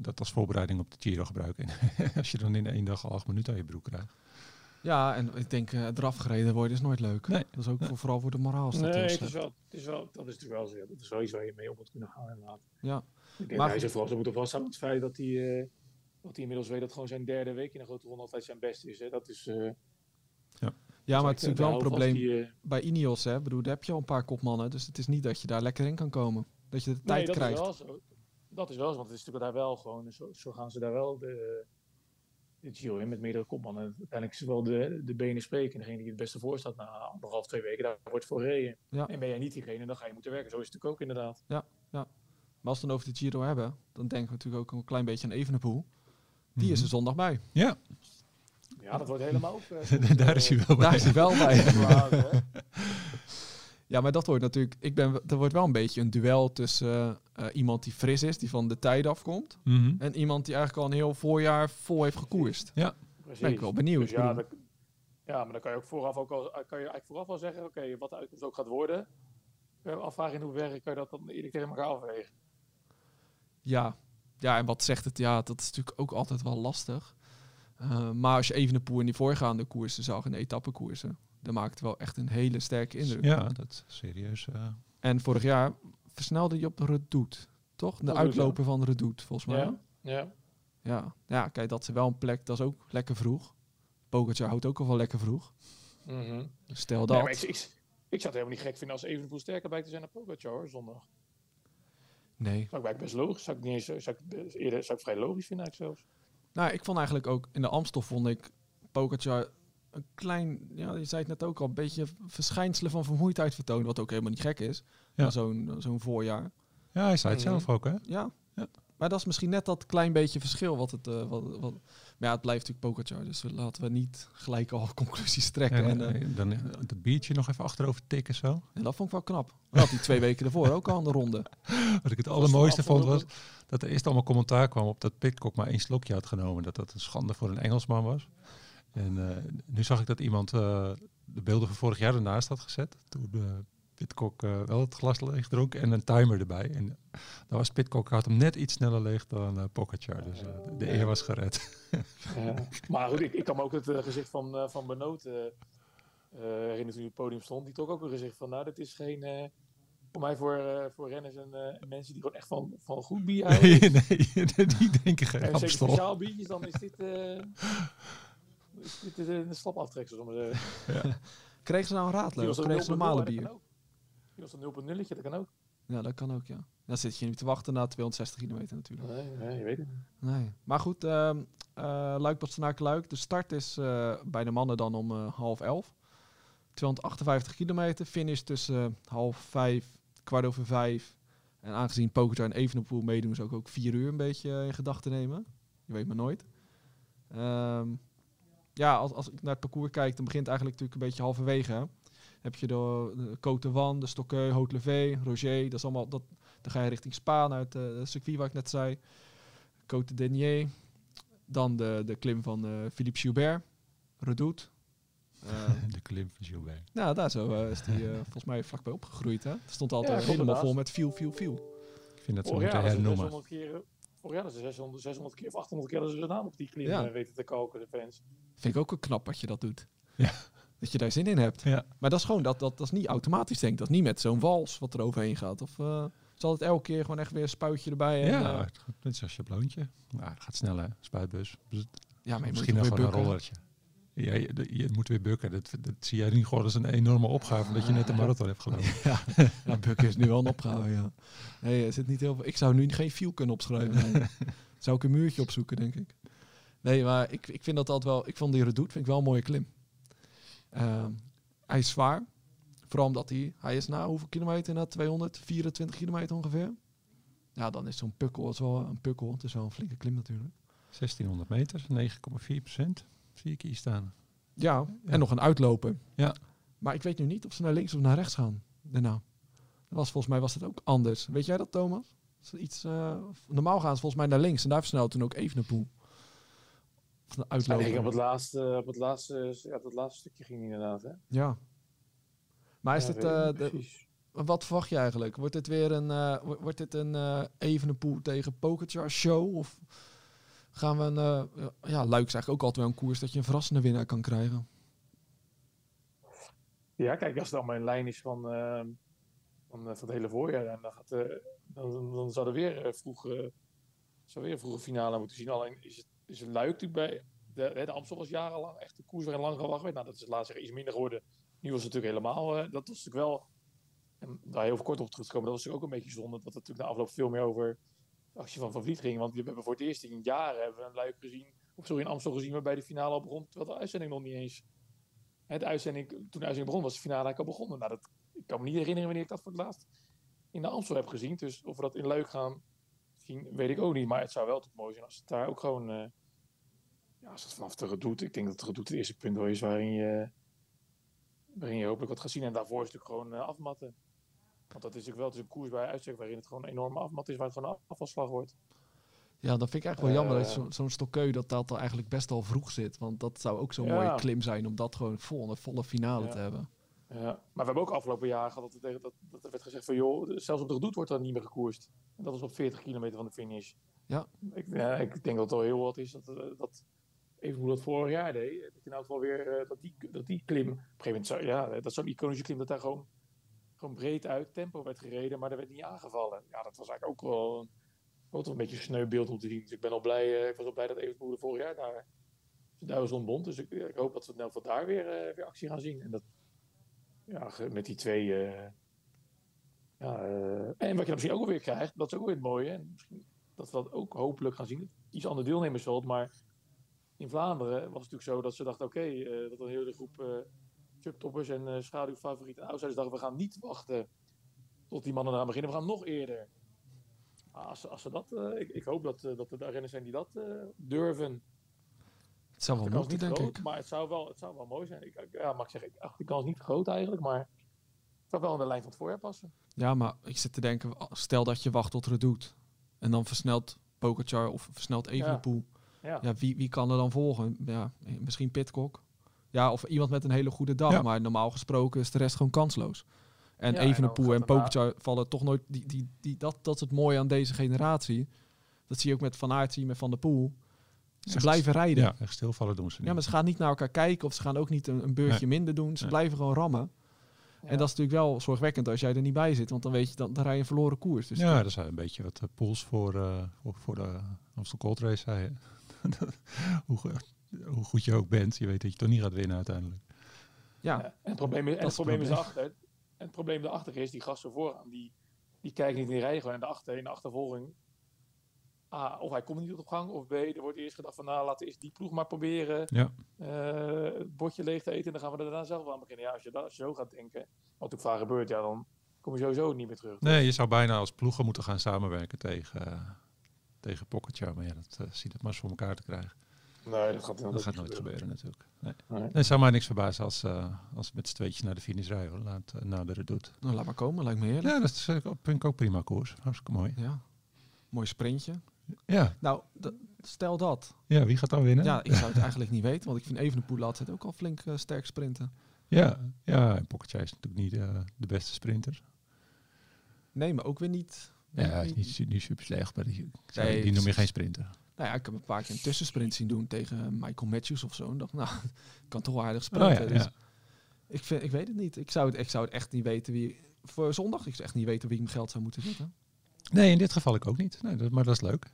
S5: dat als voorbereiding op de Giro gebruiken. als je dan in één dag al acht minuten aan je broek krijgt.
S3: Ja, en ik denk eh, eraf gereden worden is nooit leuk.
S5: Nee.
S3: Dat is ook voor, vooral voor de moraal.
S4: Nee, het is wel, het is wel, dat is natuurlijk wel zo. ja, Dat is wel iets waar je mee op moet kunnen gaan inderdaad.
S3: Ja.
S4: Ik denk
S3: Maar
S4: dat hij zich vooral zou moeten vasthouden met het feit dat hij, eh, dat hij inmiddels weet dat gewoon zijn derde week in een grote ronde altijd zijn beste is. Hè. Dat is, eh,
S3: Ja, maar het is natuurlijk wel een probleem
S4: die,
S3: bij Ineos. Hè. Ik bedoel, daar heb je al een paar kopmannen. Dus het is niet dat je daar lekker in kan komen. Dat je de tijd
S4: nee, dat
S3: krijgt.
S4: is wel zo. Dat is wel zo, want het is natuurlijk daar wel gewoon, zo, zo gaan ze daar wel de, de Giro in met meerdere kopmannen. Uiteindelijk is wel de, de benen spreken. En degene die het beste voor staat na anderhalf, twee weken, daar wordt voor gereden.
S3: Ja.
S4: En ben jij niet diegene, dan ga je moeten werken. Zo is het natuurlijk ook inderdaad.
S3: Maar als we het over de Giro hebben, dan denken we natuurlijk ook een klein beetje aan Evenepoel. Die is
S5: Mhm.
S3: er zondag bij.
S5: Ja,
S4: Ja, dat wordt helemaal ook... eh,
S5: daar is hij wel bij.
S3: Daar is hij wel bij. Ja, maar dat wordt natuurlijk. Ik ben, er wordt wel een beetje een duel tussen eh, iemand die fris is, die van de tijd afkomt.
S5: Mhm.
S3: En iemand die eigenlijk al een heel voorjaar vol heeft gekoerst.
S4: Precies.
S3: Ben ik wel benieuwd.
S4: Dus ja, dat- ja, maar dan kan je ook vooraf ook al, kan je eigenlijk vooraf al zeggen, oké, wat de uitkomst ook gaat worden. Je afvragen in hoeverre kan je dat dan eerlijk tegen elkaar afwegen.
S3: Ja. ja, en wat zegt het? Ja, dat is natuurlijk ook altijd wel lastig. Eh, maar als je even de poer in die voorgaande koersen zag, in de etappekoersen, dan maakt het wel echt een hele sterke indruk.
S5: Ja, dat is serieus. eh,
S3: En vorig jaar versnelde je op de Redoute, toch? De uitloper van de Redoute, volgens mij.
S4: Ja, ja.
S3: Ja. ja, kijk, dat is wel een plek, dat is ook lekker vroeg. Pogacar houdt ook al wel lekker vroeg.
S4: Mhm.
S3: Stel dat.
S4: Nee, maar ik, ik, Ik zou het helemaal niet gek vinden als Evenepoel sterker blijkt te zijn dan Pogacar hoor, zondag.
S3: Nee.
S4: Zou ik best logisch, zou ik niet eens, zou ik, eerder, zou ik vrij logisch vinden eigenlijk zelfs.
S3: Nou, ik vond eigenlijk ook in de Amstel vond ik Pogacar een klein, ja, je zei het net ook al, een beetje verschijnselen van vermoeidheid vertonen, wat ook helemaal niet gek is.
S5: Ja.
S3: Zo'n zo'n voorjaar.
S5: Ja, hij zei het
S4: Mhm.
S5: zelf ook, hè?
S3: Ja.
S5: Ja.
S3: Maar dat is misschien net dat klein beetje verschil wat het. eh, wat, wat, maar ja, het blijft natuurlijk Pogacar, dus laten we niet gelijk al conclusies trekken.
S5: En,
S3: En, eh,
S5: dan eh, dat biertje nog even achterover tikken zo.
S3: en dat vond ik wel knap. Dat had hij twee weken ervoor ook al aan de ronde.
S5: Wat ik het allermooiste vond was dat er eerst allemaal commentaar kwam op dat Pitcock maar één slokje had genomen. Dat dat een schande voor een Engelsman was. En nu zag ik dat iemand de beelden van vorig jaar ernaast had gezet. Toen Pitcock eh, wel het glas leeg dronk en een timer erbij. En dan was Pitcock had hem net iets sneller leeg dan uh, Pogacar. Dus eh, de eer was gered.
S4: Ja. Maar goed, ik, ik kan me ook het eh, gezicht van, eh, van Benoot eh eh, herinneren toen hij op het podium stond. Die trok ook een gezicht van, nou, dit is geen... eh, voor mij voor, eh, voor renners en eh, mensen die gewoon echt van, van goed bier houden.
S5: nee, nee, die denken geen
S4: en speciaal biertjes, dan is dit... eh is dit eh, een maar te zeggen.
S3: Kregen ze nou een Of kregen ze
S4: 0.0,
S3: normale
S4: dat
S3: bier?
S4: Was een 0.0, dat kan ook.
S3: Ja, dat kan ook, ja. Dan zit je niet te wachten na 260 kilometer natuurlijk.
S4: Nee, nee, je weet het niet.
S3: Nee. Maar goed, ehm eh Luik Bastenaken Luik. De start is eh, bij de mannen dan om eh, half elf. 258 kilometer. Finish tussen half vijf, kwart over vijf. En aangezien Pogacar en Evenepoel meedoen, is ook, ook vier uur een beetje in gedachten nemen. Je weet maar nooit. Ehm, ja, als, als ik naar het parcours kijk, dan begint het eigenlijk natuurlijk een beetje halverwege. Heb je de, de Côte de Wan, de Stokkeu, Haute-Levé, Roger. Dat is allemaal, dat, dan ga je richting Spaan uit eh, het circuit waar ik net zei. Côte Denier. Dan de, de klim van eh, Philippe Gilbert. Redoute. Eh,
S5: De klim van Gilbert.
S3: nou, daar zo is hij eh, volgens mij vlakbij opgegroeid. Hè? Er stond altijd
S4: Ja,
S3: helemaal
S4: inderdaad.
S3: vol met viel, viel, viel.
S5: Ik vind dat ze
S4: Vorig
S5: moeten hernoemen.
S4: 600 keer, vorig jaar hadden ze 600, 600 keer of 800 keer hadden ze zijn naam op die klim
S3: Ja.
S4: weten te koken, de fans.
S3: Vind ik ook wel knap dat je dat doet.
S5: Ja.
S3: Dat je daar zin in hebt.
S5: Ja.
S3: Maar dat is gewoon, dat, dat, dat is niet automatisch denk ik. Dat is niet met zo'n wals wat er overheen gaat. Of eh, zal het elke keer gewoon echt weer een spuitje erbij? En,
S5: Ja,
S3: eh,
S5: het gaat net zoals je bloontje. Nou, het gaat snel hè, spuitbus. Dus
S3: ja, maar
S5: Misschien nog een
S3: bukken.
S5: rollertje. Ja, je, je moet weer bukken. Dat, dat zie jij nu gewoon als een enorme opgave dat je net een marathon hebt gelopen.
S3: Ja, ja bukken is nu wel een opgave, ja. Nee, er zit niet heel veel. Ik zou nu geen viel kunnen opschrijven. Nee. zou ik een muurtje opzoeken, denk ik. Nee, maar ik, ik vind dat altijd wel... Ik vond die Redoute vind ik wel een mooie klim. Ehm, hij is zwaar. Vooral omdat hij... Hij is na hoeveel kilometer? Na 224 kilometer ongeveer. Ja, dan is zo'n pukkel dat is wel een pukkel. Het is wel een flinke klim natuurlijk.
S5: 1600 meter, 9,4 procent. Zie ik hier staan.
S3: Ja,
S5: Ja.
S3: en nog een uitlopen.
S5: Ja.
S3: Maar ik weet nu niet of ze naar links of naar rechts gaan. Daarna. Dat was, volgens mij was het ook anders. Weet jij dat, Thomas? Is iets, eh, normaal gaan ze volgens mij naar links. En daar versnelt toen ook. Of de
S4: Ja,
S3: uitlopen.
S4: ik op het laatste, op het laatste, ja, dat laatste stukje ging inderdaad. Hè?
S3: Ja. Maar is
S4: Ja,
S3: dit, eh, de- wat verwacht je eigenlijk? Wordt dit weer een, wo- wordt dit een eh Evenepoel tegen Pogacar show? Of gaan we een... ja, Luik is eigenlijk ook altijd wel een koers dat je een verrassende winnaar kan krijgen.
S4: Ja, kijk, als het allemaal in lijn is van, van, van het hele voorjaar, dan, dan, gaat, eh, dan, dan zou er weer vroeg, zou weer een vroege finale moeten zien. Alleen is het, is het Luik natuurlijk bij... De, de Amstel was jarenlang echt de koers waarin lang gewacht werd. Nou, dat is laatst iets minder geworden. Nu was het natuurlijk helemaal... eh, dat was natuurlijk wel... En daar heel kort op teruggekomen, dat was natuurlijk ook een beetje zonde. Dat het natuurlijk na afloop veel meer over de actie van Van Vliet ging. Want we hebben voor het eerst in jaren hebben we een Luik gezien... Of sorry, in Amstel gezien waarbij de finale al begon. Terwijl de uitzending nog niet eens... De uitzending, toen de uitzending begon, was de finale eigenlijk al begonnen. Nou, dat, ik kan me niet herinneren wanneer ik dat voor het laatst in de Amstel heb gezien. Dus of we dat in Luik gaan zien, weet ik ook niet. Maar het zou wel toch mooi zijn als het daar ook gewoon... eh, ja, als het vanaf de redoute... Ik denk dat de redoute het eerste punt wel is waarin je, waarin je hopelijk wat gaat zien. En daarvoor is het natuurlijk gewoon eh, afmatten. Want dat is natuurlijk wel het is een koers bij uitzeg waarin het gewoon een enorme afmat is, waar het gewoon een afvalslag wordt.
S3: Ja, dat vind ik eigenlijk wel jammer. Dat
S4: Eh.
S3: zo- zo'n stokkeu dat dat eigenlijk best al vroeg zit. Want dat zou ook zo'n
S4: Ja.
S3: mooie klim zijn om dat gewoon vol, een volle finale
S4: Ja.
S3: te hebben.
S4: Ja, maar we hebben ook afgelopen jaar gehad dat, er tegen- dat, dat er werd gezegd van joh, zelfs op de redoute wordt dan niet meer gekoerst. En dat is op 40 kilometer van de finish.
S3: Ja.
S4: Ik, ja, ik denk dat het al heel wat is dat, eh, dat even hoe dat vorig jaar deed. Dat je nou geval weer eh, dat, die, dat die klim, op een gegeven moment, zou, ja, dat zo'n iconische klim dat daar gewoon, gewoon breed uit tempo werd gereden, maar er werd niet aangevallen. Ja, dat was eigenlijk ook wel een, ook wel een beetje een sneu beeld om te zien. Dus ik ben al blij, eh, ik was al blij dat Evenpoel vorig jaar daar zijn duizend ontbond. Dus ik, ik hoop dat we in elk geval daar weer, eh, weer actie gaan zien. En dat ja, met die twee. eh, ja, eh, en wat je dan misschien ook alweer krijgt, dat is ook weer het mooie. En dat we dat ook hopelijk gaan zien. Iets ander deelnemersveld, maar in Vlaanderen was het natuurlijk zo dat ze dachten: oké, eh, dat een hele groep subtoppers en schaduwfavorieten en outsiders dachten: we gaan niet wachten tot die mannen eraan beginnen, we gaan nog eerder. Als, als ze dat, ik, ik hoop dat, dat er renners zijn die dat durven.
S3: Het zou wel
S4: De
S3: moeten,
S4: niet
S3: denk
S4: groot,
S3: ik.
S4: maar het zou wel, het zou wel mooi zijn. Ik, ja, maar ik zeg, ik acht de kans niet groot eigenlijk, maar het zou wel in de lijn van het voorjaar passen.
S3: Ja, maar ik zit te denken, stel dat je wacht tot Redoute. En dan versnelt Pogacar of versnelt Evenepoel.
S4: Ja.
S3: Ja, wie, wie kan er dan volgen? Ja, misschien Pitcock. Ja, of iemand met een hele goede dag.
S5: Ja.
S3: Maar normaal gesproken is de rest gewoon kansloos. En
S4: Ja, en
S3: Evenepoel en
S4: daarna-
S3: Pogacar vallen toch nooit... Die, die, die, dat, dat is het mooie aan deze generatie. Dat zie je ook met Van Aert, zie je met Van der Poel. Ze
S5: Echt-
S3: blijven rijden. Ja.
S5: Ja, echt stilvallen doen ze niet.
S3: maar ze gaan niet naar elkaar kijken of ze gaan ook niet een, een beurtje minder doen. Ze
S5: Nee.
S3: blijven gewoon rammen.
S4: Ja.
S3: En dat is natuurlijk wel zorgwekkend als jij er niet bij zit. Want dan weet je, dan, dan rij je een verloren koers. Dus
S5: ja, dat is een beetje wat de Pools voor, eh, voor, voor de Amstel Gold Race zei. hè. hoe, hoe goed je ook bent, je weet dat je toch niet gaat winnen uiteindelijk.
S3: ja,
S4: Ja, en het probleem, is- en het probleem achter. En het probleem daarachter is, die gasten vooraan, die, die kijken niet in de rij gewoon. En daarachter, in de achtervolging, A, of hij komt niet op gang, of B, er wordt eerst gedacht van, nou, laten we eerst die ploeg maar proberen
S5: Ja,
S4: eh, het bordje leeg te eten en dan gaan we er daarna zelf aan beginnen. Ja, als je, dat, als je zo gaat denken, wat ook vaak gebeurt, ja, dan kom je sowieso niet meer terug.
S5: nee, je zou bijna als ploegen moeten gaan samenwerken tegen, eh, tegen Pocketjar. Maar ja, dat uh, ziet het maar eens voor elkaar te krijgen.
S4: Nee, dat gaat,
S5: Dat gaat nooit gebeuren natuurlijk. Nee.
S4: Nee.
S5: Nee, het zou mij niks verbazen als, eh als met z'n tweetjes naar de finish rijden. Laat uh, nader het doet.
S3: nou laat maar komen, lijkt me heerlijk.
S5: Ja, dat is, eh, vind ik ook prima koers. Hartstikke mooi.
S3: Ja. Mooi sprintje.
S5: Ja,
S3: Nou, stel dat.
S5: ja wie gaat dan winnen?
S3: Ja, ik zou het eigenlijk niet weten, want ik vind Evenepoel altijd ook al flink eh, sterk sprinten.
S5: ja, ja en is natuurlijk niet eh, de beste sprinter.
S3: Nee, maar ook weer niet.
S5: Ja, hij is
S3: niet-
S5: niet, su- niet super slecht, maar die,
S3: Nee,
S5: die noem je geen sprinter.
S3: Nou ja, ik heb een paar keer een tussensprint zien doen tegen Michael Matthews of zo. En dacht, nou, ik kan toch wel aardig
S5: Oh,
S3: sprinten.
S5: ja,
S3: Dus
S5: ja.
S3: ik, vind, ik weet het niet. Ik zou het, ik zou het echt niet weten wie... Voor zondag, ik zou echt niet weten wie ik mijn geld zou moeten zetten.
S5: Nee, in dit geval ik ook niet. Nee, dat, maar dat is leuk.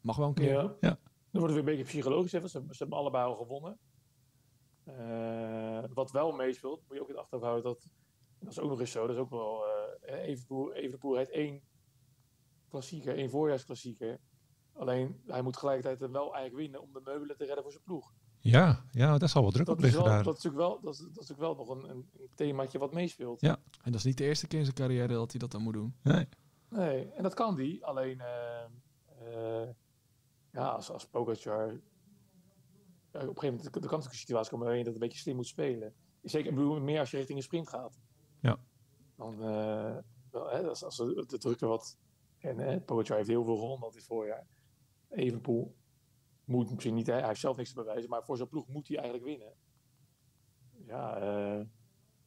S3: Mag wel een keer.
S4: Ja.
S5: Ja.
S4: Dan wordt het weer een beetje psychologisch. Hè, want ze, ze hebben allebei al gewonnen. Eh, wat wel meespeelt, moet je ook in het achterhoofd houden. Dat, dat is ook nog eens zo. Dat is ook wel... eh Evenepoel, Evenepoel heeft één klassieker, één voorjaarsklassieker. Alleen, hij moet tegelijkertijd wel eigenlijk winnen om de meubelen te redden voor zijn ploeg.
S5: Ja, ja, daar zal wel druk
S4: Dat
S5: op
S4: is,
S5: liggen
S4: wel,
S5: daar.
S4: dat, is natuurlijk wel, dat, is, dat is natuurlijk wel nog een, een, themaatje wat meespeelt.
S5: Ja.
S3: En dat is niet de eerste keer in zijn carrière dat hij dat dan moet doen.
S5: Nee.
S4: Nee, en dat kan die. Alleen, eh, eh, ja, als, als Pogacar... Ja, op een gegeven moment er kan natuurlijk een situatie komen waarin je dat een beetje slim moet spelen. Zeker meer als je richting een sprint gaat.
S5: Ja.
S4: Dan, eh, wel, hè, als, als de, de wat... En hè, Pogacar heeft heel veel gewonnen dit voorjaar. Evenpoel moet misschien niet... Hè, hij heeft zelf niks te bewijzen, maar voor zijn ploeg moet hij eigenlijk winnen. Ja, eh,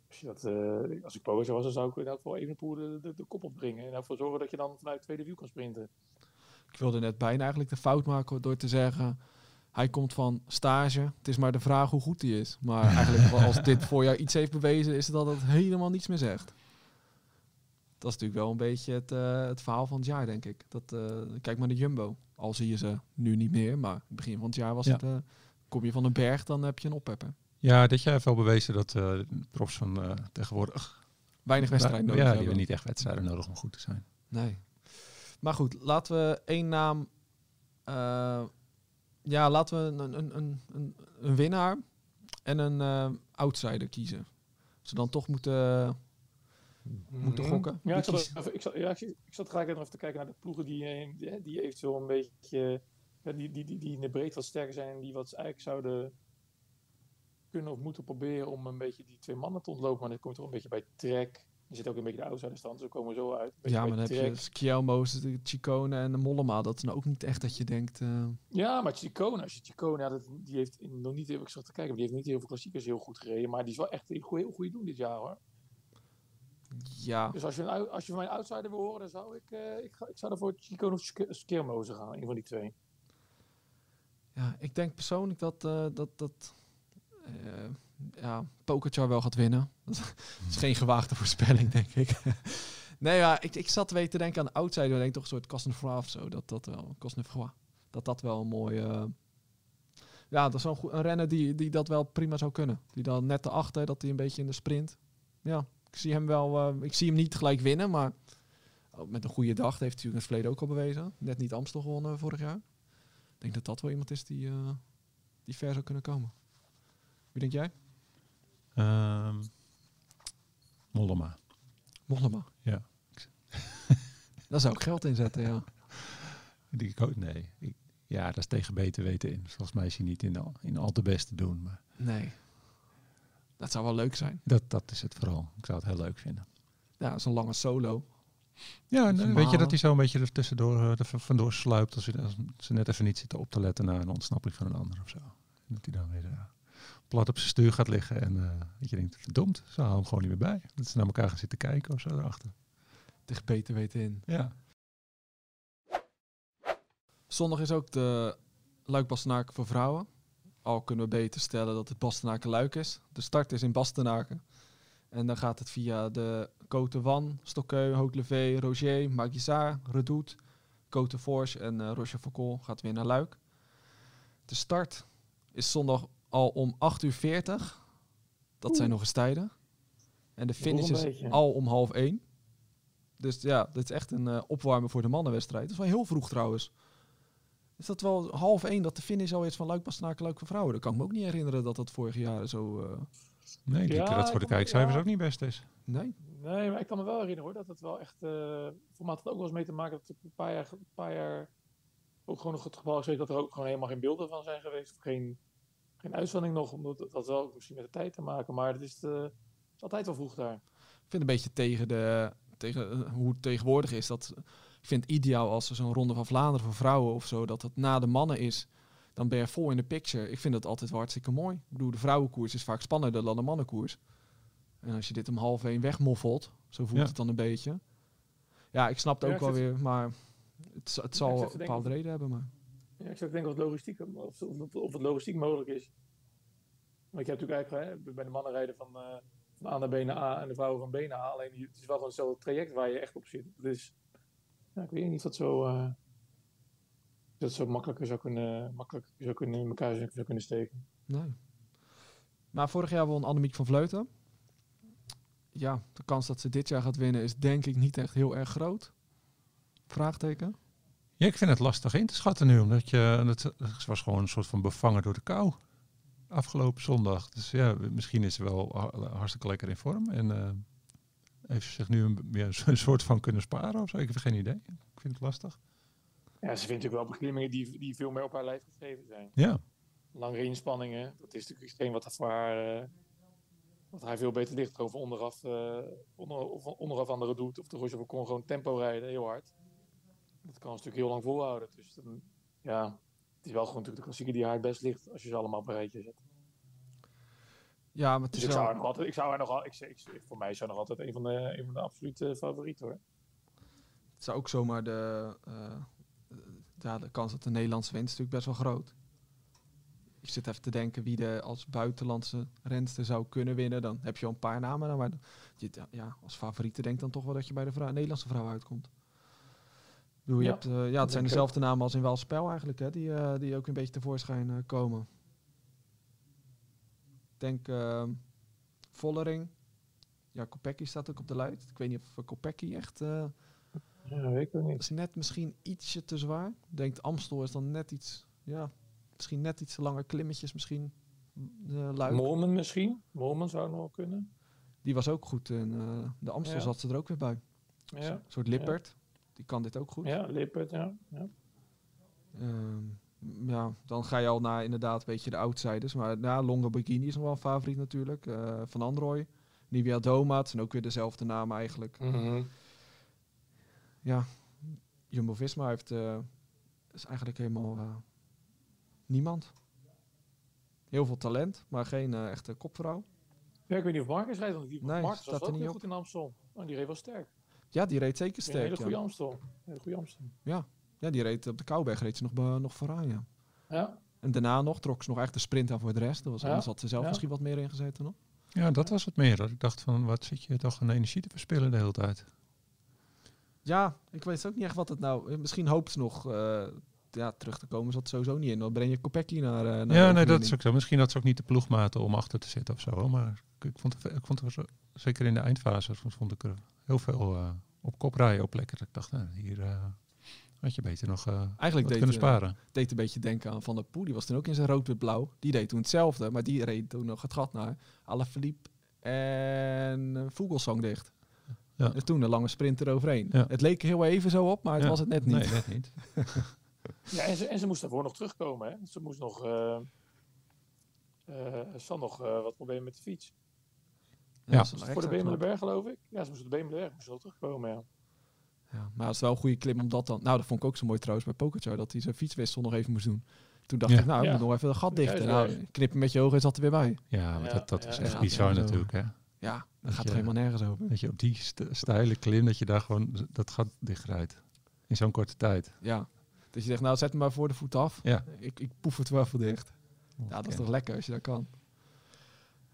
S4: als, je dat, eh, als ik Pogacar was, dan zou ik in elk geval Evenepoel de, de, de kop opbrengen. En ervoor zorgen dat je dan vanuit het tweede wiel kan sprinten.
S3: Ik wilde net bijna eigenlijk de fout maken door te zeggen... Hij komt van stage. Het is maar de vraag hoe goed hij is. Maar eigenlijk als dit voorjaar iets heeft bewezen... is het dat het helemaal niets meer zegt. Dat is natuurlijk wel een beetje het, eh, het verhaal van het jaar, denk ik. Dat, eh, kijk maar naar Jumbo. Al zie je ze nu niet meer. Maar begin van het jaar was
S5: Ja.
S3: het... eh, kom je van een berg, dan heb je een oppepper.
S5: Ja, dit jaar heeft wel bewezen dat profs van tegenwoordig...
S3: Weinig wedstrijden
S5: Ja,
S3: nodig
S5: die
S3: hebben.
S5: hebben niet echt wedstrijden nodig om goed te zijn.
S3: Nee. Maar goed, laten we één naam. eh, ja, laten we een, een, een, een, een winnaar en een eh, outsider kiezen. We dan toch moeten. Moeten gokken?
S4: Ja, ik zat, er even- ik, zat, ja, ik, zat- nog even te kijken naar de ploegen die, eh, die, eventueel een beetje. Die, die, die, die in de breedte wat sterker zijn en die wat eigenlijk zouden kunnen of moeten proberen om een beetje die twee mannen te ontlopen. Maar dan komt toch een beetje bij Trek. Er zit ook een beetje de outsider stand, dus we komen zo uit. Beetje
S3: Ja, maar dan heb je. Schielmo's, de Chicone en de Mollema. Dat is nou ook niet echt dat je denkt. eh,
S4: Ja, maar Chicone, als je Chicone, ja, dat, die heeft nog niet heel ik zat te kijken, maar die heeft niet heel veel klassiekers heel goed gereden, maar die is wel echt een heel goed doen dit jaar hoor.
S3: ja,
S4: Dus als je, een, als je van mijn outsider wil horen, dan zou ik, eh, ik, ga, ik zou er voor Chicone of Skirmoze gaan, een van die twee.
S3: ja, ik denk persoonlijk dat. eh, dat, dat ja, Pokerchar wel gaat winnen. Dat is geen gewaagde voorspelling, denk ik. nee, ja, ik, ik zat weer te denken aan de outsider. Ik denk toch een soort Cosnefroid of zo. Dat dat wel. Dat dat wel een mooie... eh, ja, dat is wel een, renner die, die dat wel prima zou kunnen. Die dan net erachter, dat hij een beetje in de sprint... ja, ik zie hem wel. eh, ik zie hem niet gelijk winnen, maar met een goede dag dat heeft hij natuurlijk in het verleden ook al bewezen. Net niet Amstel gewonnen vorig jaar. Ik denk dat dat wel iemand is die, eh, die ver zou kunnen komen. Wie denk jij?
S5: Ehm Mollema.
S3: Mollema.
S5: Ja.
S3: Daar zou ik geld in zetten, ja.
S5: Die ik ook, nee. Ik- ja, dat is tegen beter weten in. Volgens mij is hij niet in, al, in al te best te doen. Maar
S3: Nee. Dat zou wel leuk zijn.
S5: dat, dat is het vooral. Ik zou het heel leuk vinden.
S3: Ja, zo'n lange solo.
S5: Ja, en, weet je dat hij zo een beetje er tussendoor eh, er vandoor sluipt als, hij, als ze net even niet zitten op te letten naar een ontsnapping van een ander of zo. Dat hij dan weer eh, plat op zijn stuur gaat liggen en dat je denkt, verdomd, ze halen hem gewoon niet meer bij. Dat ze naar elkaar gaan zitten kijken of zo erachter.
S3: Tegen beter weten in.
S5: Ja.
S3: Zondag is ook de Luik Bastenaken voor vrouwen. Al kunnen we beter stellen dat het Bastenaken Luik is. De start is in Bastenaken. En dan gaat het via de Côte Wan, Stokkeu, Haute-Levé, Roger, Maguissard, Redoute, Côte Forge en uh, Rocher Foucault gaat weer naar Luik. De start is zondag al om 8 uur 40. Dat zijn nog eens tijden. En de finish is
S4: beetje.
S3: al om half 1. Dus ja, dit is echt een eh, opwarmen voor de mannenwedstrijd. Dat is wel heel vroeg trouwens. Is dat wel half 1 dat de finish al is van Luik Bastenaken Luik voor vrouwen? Dat kan ik me ook niet herinneren dat dat vorig jaar zo... eh,
S5: Nee, ik denk
S4: Ja,
S5: dat voor de kijkcijfers
S4: ja.
S5: ook niet best is.
S3: nee?
S4: Nee, maar ik kan me wel herinneren hoor, dat het wel echt... eh voor mij had het ook wel eens mee te maken dat er een paar jaar, een paar jaar ook gewoon nog het geval is dat er ook gewoon helemaal geen beelden van zijn geweest. Of geen, geen uitzending nog, omdat dat had wel misschien met de tijd te maken. Maar het is, eh, het is altijd wel vroeg daar.
S3: Ik vind een beetje tegen, de, tegen eh, hoe het tegenwoordig is. Dat, ik vind het ideaal als er zo'n ronde van Vlaanderen voor vrouwen of zo, dat het na de mannen is. Dan ben je vol in de picture. Ik vind dat altijd wel hartstikke mooi. Ik bedoel, de vrouwenkoers is vaak spannender dan de mannenkoers. En als je dit om half één wegmoffelt, zo voelt
S5: Ja.
S3: het dan een beetje. Ja, ik snap het
S4: Ja,
S3: ook wel weer, maar het, het zal een bepaalde reden hebben. Maar.
S4: Ik zou denken of het logistiek, of, of, of het logistiek mogelijk is. Want je hebt natuurlijk eigenlijk bij de mannen rijden van, eh, van A naar B naar A en de vrouwen van B naar A. Alleen het is wel gewoon hetzelfde traject waar je echt op zit. Dus ja, ik weet niet of dat zo, eh, dat zo makkelijker zou kunnen, makkelijker zou kunnen in elkaar zou kunnen steken.
S3: Nee. Maar vorig jaar won Annemiek van Vleuten. Ja, de kans dat ze dit jaar gaat winnen is denk ik niet echt heel erg groot. Vraagteken.
S5: Ja, ik vind het lastig in te schatten nu, omdat je, het, het was gewoon een soort van bevangen door de kou afgelopen zondag. Dus ja, misschien is ze wel ha- hartstikke lekker in vorm en eh, heeft ze zich nu een, ja, een soort van kunnen sparen of zo. Ik heb geen idee. Ik vind het lastig.
S4: Ja, ze vindt natuurlijk wel beklimmingen die, die veel meer op haar lijf geschreven zijn.
S5: Ja,
S4: Langere inspanningen, dat is natuurlijk hetgeen wat voor haar, eh, wat haar veel beter ligt. Van onderaf, eh, onder, onderaf andere doet. Of de Roger van Kon gewoon tempo rijden, heel hard. Dat kan natuurlijk heel lang volhouden. Dus dan, ja, het is wel gewoon natuurlijk de klassieker die haar het best ligt als je ze allemaal op een rijtje zet.
S3: Ja, maar het
S4: Dus
S3: is
S4: ik zou haar nog altijd, ik zou haar nog al, ik, ik, voor mij zij nog altijd een van de, een van de absolute favorieten hoor.
S3: Het zou ook zomaar de, eh, ja, de kans dat de Nederlandse wint is natuurlijk best wel groot. Ik zit even te denken wie er als buitenlandse renster zou kunnen winnen. Dan heb je al een paar namen. dan, Maar je, ja, als favoriete denk dan toch wel dat je bij de vrouw, Nederlandse vrouw uitkomt. Bedoel, je
S4: Ja,
S3: hebt, eh, ja, het zijn dezelfde namen als in Waalspel eigenlijk, hè, die, eh, die ook een beetje tevoorschijn eh, komen. Ik denk eh, Vollering. Ja, Kopecky staat ook op de lijst. Ik weet niet of Kopecky echt... eh,
S4: Ja, weet ik ook niet.
S3: is net misschien ietsje te zwaar. Ik denk Amstel is dan net iets, ja, misschien net iets te lange klimmetjes misschien. Luik.
S4: Misschien? Molmen zou nog wel kunnen.
S3: Die was ook goed. En eh, de Amstel
S4: Ja.
S3: zat ze er ook weer bij.
S4: Ja,
S3: Een soort Lippert. Die kan dit ook goed.
S4: ja Lippert, ja. ja.
S3: Ehm, ja, dan ga je al naar inderdaad een beetje de outsiders. Maar ja, Longa Bikini is nog wel een favoriet natuurlijk. Eh, Van Androoy. Nivea Doma. Het zijn ook weer dezelfde namen eigenlijk.
S4: Mhm.
S3: Ja, Jumbo-Visma heeft... eh, is eigenlijk helemaal eh, niemand. Heel veel talent, maar geen echte kopvrouw.
S4: Ja, ik weet niet of Marcus rijdt, want die
S3: Nee,
S4: Marcus was ook
S3: niet
S4: heel goed in Amstel. Oh, die reed wel sterk.
S3: Ja, die reed zeker
S4: Een
S3: sterk.
S4: hele goede
S3: Ja.
S4: Amstel. Een hele goede Amstel.
S3: ja, die reed op de Kouwberg reed ze nog, nog vooraan, ja.
S4: Ja,
S3: En daarna nog trok ze nog echt de sprint aan voor de rest. Dat was,
S4: Ja,
S3: Anders had ze zelf
S4: ja.
S3: misschien wat meer ingezeten nog.
S5: ja, dat was het meer. Dat ik dacht van, wat zit je toch aan energie te verspillen de hele tijd?
S3: Ja, ik weet ook niet echt wat het nou... Misschien hoopt ze nog eh, ja, terug te komen. Zat sowieso niet in. Dan breng je Kopecky naar, eh, naar de
S5: ja, nee, dat is ook zo. Misschien had ze ook niet de ploegmaten om achter te zitten of zo. Maar ik, vond, ik vond er zeker in de eindfase vond, vond ik er heel veel eh, op kop rijden op plekken. Dat ik dacht, nou, hier eh, had je beter nog
S3: Eigenlijk deed,
S5: kunnen sparen.
S3: deed een beetje denken aan Van der Poel. Die was toen ook in zijn rood-wit-blauw. Die deed toen hetzelfde, maar die reed toen nog het gat naar Alaphilippe en uh, Vogelsang dicht.
S5: Ja.
S3: En toen een lange sprint eroverheen.
S5: Ja.
S3: Het leek heel even zo op, maar het
S5: Ja.
S3: was het net niet.
S5: Nee, net niet.
S4: Ja, en ze, en ze moest daarvoor nog terugkomen. Hè? Ze moest nog. eh eh, ze had nog eh, wat problemen met de fiets.
S5: Ja.
S3: dat
S4: Voor de. Bemelenberg, geloof ik. Ja, ze moest op de Bemelenberg moest ze nog terugkomen. Ja.
S3: Ja, maar het is wel een goede klim om dat dan... Nou, dat vond ik ook zo mooi trouwens bij Pogacar, dat hij zijn fietswissel nog even moest doen. Toen dacht
S5: Ja.
S3: ik, nou, ik
S4: Ja.
S3: moet nog even de gat dichten. Nou, knippen met je ogen en zat er weer bij.
S5: Ja, maar
S4: Ja,
S5: dat, dat
S4: ja,
S5: is echt
S4: ja.
S5: bizar natuurlijk. Hè?
S3: Ja, dat
S5: Dat
S3: gaat er helemaal nergens over.
S5: Dat je op die st- steile klim, dat je daar gewoon dat gat dichtrijdt. In zo'n korte tijd.
S3: Ja. Dus je zegt, nou, zet hem maar voor de voet af.
S5: Ja.
S3: Ik, ik poef het wel even dicht. Ja, dat is toch lekker als je dat kan.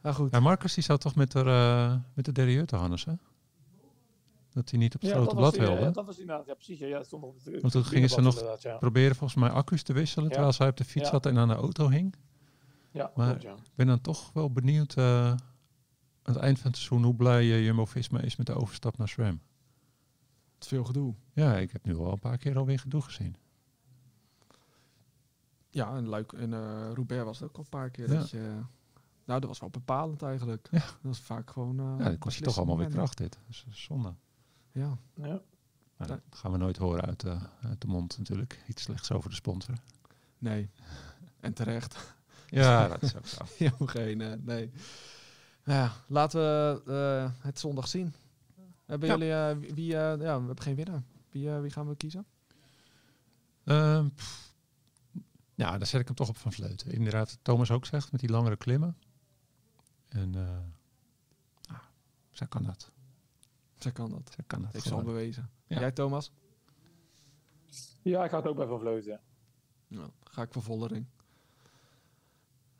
S3: Nou goed.
S5: Ja, Marcus die zou toch met de, eh met de derailleur te Hannes, hè? Dat hij niet op het
S4: Ja,
S5: grote
S4: dat
S5: blad
S4: die,
S5: wilde.
S4: eh, dat was inderdaad, ja precies. Ja, ja, stond nog op het
S5: Want toen gingen ze nog
S4: Ja,
S5: Proberen volgens mij accu's te wisselen
S4: Ja.
S5: terwijl zij op de fiets
S4: Ja.
S5: zat en aan de auto hing.
S4: ja,
S5: Maar-
S4: ja.
S5: Ik ben dan toch wel benieuwd eh, aan het eind van het seizoen hoe blij eh, Jumbo-Visma is met de overstap naar SRAM.
S3: Het is veel gedoe.
S5: Ja, ik heb nu al een paar keer alweer gedoe gezien.
S3: Ja, en Luik en eh Roubaix was het ook al een paar keer.
S5: Ja.
S3: Dat je, nou, dat was wel bepalend eigenlijk.
S5: Ja.
S3: Dat was vaak gewoon... eh,
S5: Ja, dan kost je toch allemaal weer kracht dit. Dat is eh, zonde.
S3: Ja.
S4: Ja.
S5: Maar dat gaan we nooit horen uit, de uit de mond natuurlijk. Iets slechts over de sponsor.
S3: Nee. En terecht.
S5: Ja, dat is ook zo.
S3: Helemaal geen, eh, nee. Nou ja, laten we eh, het zondag zien. Hebben
S5: Ja.
S3: jullie, eh, wie, eh, ja, we hebben geen winnaar. Wie, eh, wie gaan we kiezen?
S5: Ehm, pff. Ja, daar zet ik hem toch op van Vleuten. Inderdaad, Thomas ook zegt, met die langere klimmen. En eh nou, zij kan dat.
S3: Zij kan dat.
S5: Zij kan dat
S3: Heeft ze al
S5: gewoon.
S3: bewezen.
S5: Ja.
S3: Jij, Thomas?
S4: ja, ik ga het ook bij Van Vleuten. ja.
S3: Nou, ga ik voor Vollering.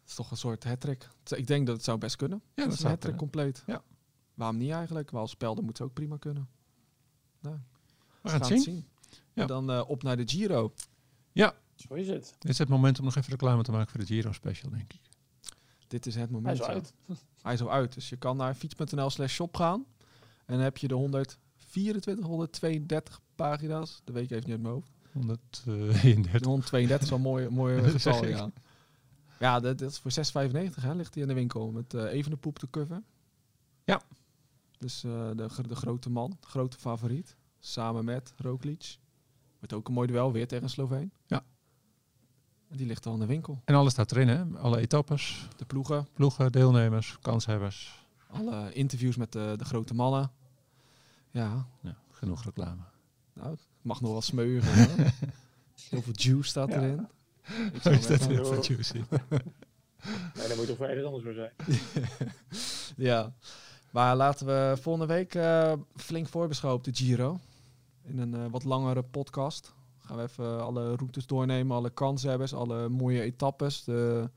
S3: Het is toch een soort hat-trick. Ik denk dat het zou best kunnen.
S5: Ja,
S3: dat
S5: dat
S3: is een hat-trick compleet.
S5: Ja.
S3: Waarom niet eigenlijk? Als spelden moet ze ook prima kunnen. Nou,
S5: We gaan het zien. Ja.
S3: En dan eh, op naar de Giro.
S4: Zo is het.
S5: Dit is het moment om nog even reclame te maken voor de Giro Special, denk ik.
S3: Dit is het
S4: Hij
S3: moment.
S4: is al uit.
S3: Hij is al uit. Dus je kan naar fiets.nl slash shop gaan. En dan heb je de 124, 132 pagina's. De week even niet uit mijn hoofd.
S5: 133.
S3: De 132 is wel een mooi, mooi getal, ja. Ja, dat, dat is voor 6,95 hè, ligt hij in de winkel. Met eh even de poep te cover.
S5: Ja.
S3: Dus eh, de, de grote man, de grote favoriet. Samen met Roglic. Wordt ook een mooi duel weer tegen een Sloveen.
S5: Ja.
S3: Die ligt al in de winkel.
S5: En alles staat erin, hè? Alle etappes,
S3: De ploegen,
S5: ploegen, deelnemers, kanshebbers.
S3: alle interviews met de, de grote mannen. Ja,
S5: Ja, genoeg reclame.
S3: nou, het mag nog wel smeuren. hè. Heel veel juice staat
S4: Ja.
S3: erin. Ik zou
S5: Is dat heel veel juicy?
S4: Nee, daar moet toch voor ergens anders voor zijn.
S3: Ja, maar laten we volgende week eh, flink voorbeschouwen op de Giro. In een eh, wat langere podcast. Gaan we even alle routes doornemen, alle kanshebbers, alle mooie etappes. De,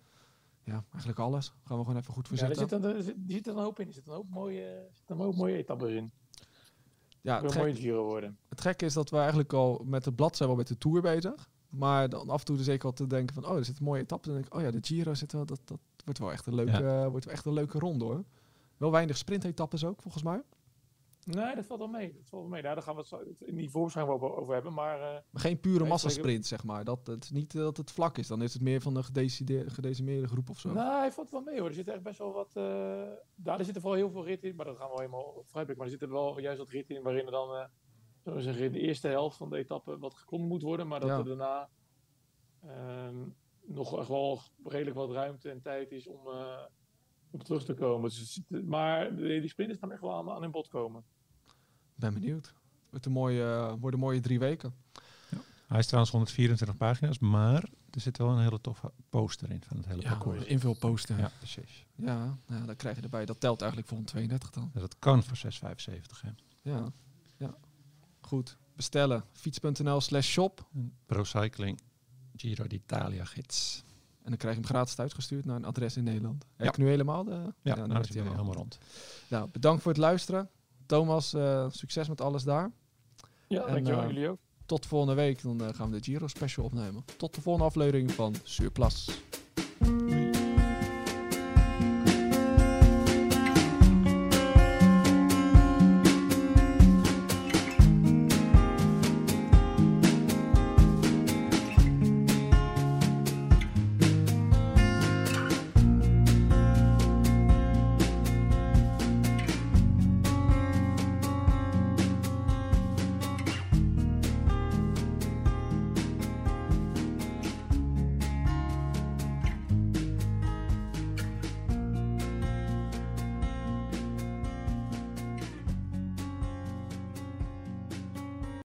S3: ja, eigenlijk alles. Gaan we gewoon even goed voor
S4: Ja, er
S3: zitten.
S4: zit, er, er zit- zit een hoop in. Er zitten een hoop mooie, er een hoop mooie etappes in.
S3: Ja,
S4: Het een mooie
S3: gek,
S4: Giro worden.
S3: het gekke is dat we eigenlijk al met het blad zijn wel met de Tour bezig. Maar dan af en toe dus zeker al te denken van, oh, er zitten mooie etappes. En dan denk ik, oh ja, de Giro zit wel, dat, dat wordt wel echt een leuke, wordt wel echt een leuke ronde hoor. Wel weinig sprintetappes ook, volgens mij.
S4: Nee, dat valt wel mee. Dat valt wel mee. Nou, daar gaan we het in die wel over hebben. Maar eh,
S3: geen pure massasprint, zeg maar. Dat het niet eh, dat het vlak is. Dan is het meer van een gedecideerde, gedecimeerde groep of zo.
S4: nee, valt wel mee hoor. Er zitten echt best wel wat. eh daar er zitten vooral heel veel ritten in. Maar dat gaan we wel helemaal vooruitblikken. Maar er zitten wel juist wat ritten in waarin er dan. eh zullen we zeggen, in de eerste helft van de etappe wat geklommen moet worden. Maar dat
S3: Ja.
S4: er daarna ehm, nog echt wel redelijk wat ruimte en tijd is om op terug te komen. Dus het maar die sprinters gaan echt wel aan, aan hun bod komen.
S3: Ben benieuwd. Wordt een mooie, eh, worden mooie drie weken.
S5: Hij is trouwens 124 pagina's, maar er zit wel een hele toffe poster in van het hele
S3: Ja,
S5: parcours.
S3: invulposter. Ja,
S5: Ja, precies.
S3: ja nou, dan krijg je erbij. Dat telt eigenlijk voor een 32 dan.
S5: Ja, Dat kan voor 6,75. Hè.
S3: Ja, ja. Goed. Bestellen. Fiets.nl slash shop.
S5: Een Pro Cycling Giro d'Italia gids.
S3: En dan krijg je hem gratis uitgestuurd naar een adres in Nederland. Heb
S5: Ja.
S3: ik nu helemaal de...
S5: Ja,
S3: dan
S5: nou
S3: heeft
S5: is
S3: hij
S5: hij
S3: hem al.
S5: helemaal rond.
S3: Nou, bedankt voor het luisteren. Thomas, eh, succes met alles daar.
S4: Ja,
S3: En,
S4: dankjewel.
S3: eh,
S4: jullie ook.
S3: Tot volgende week. Dan eh, gaan we de Giro special opnemen. Tot de volgende aflevering van Surplus.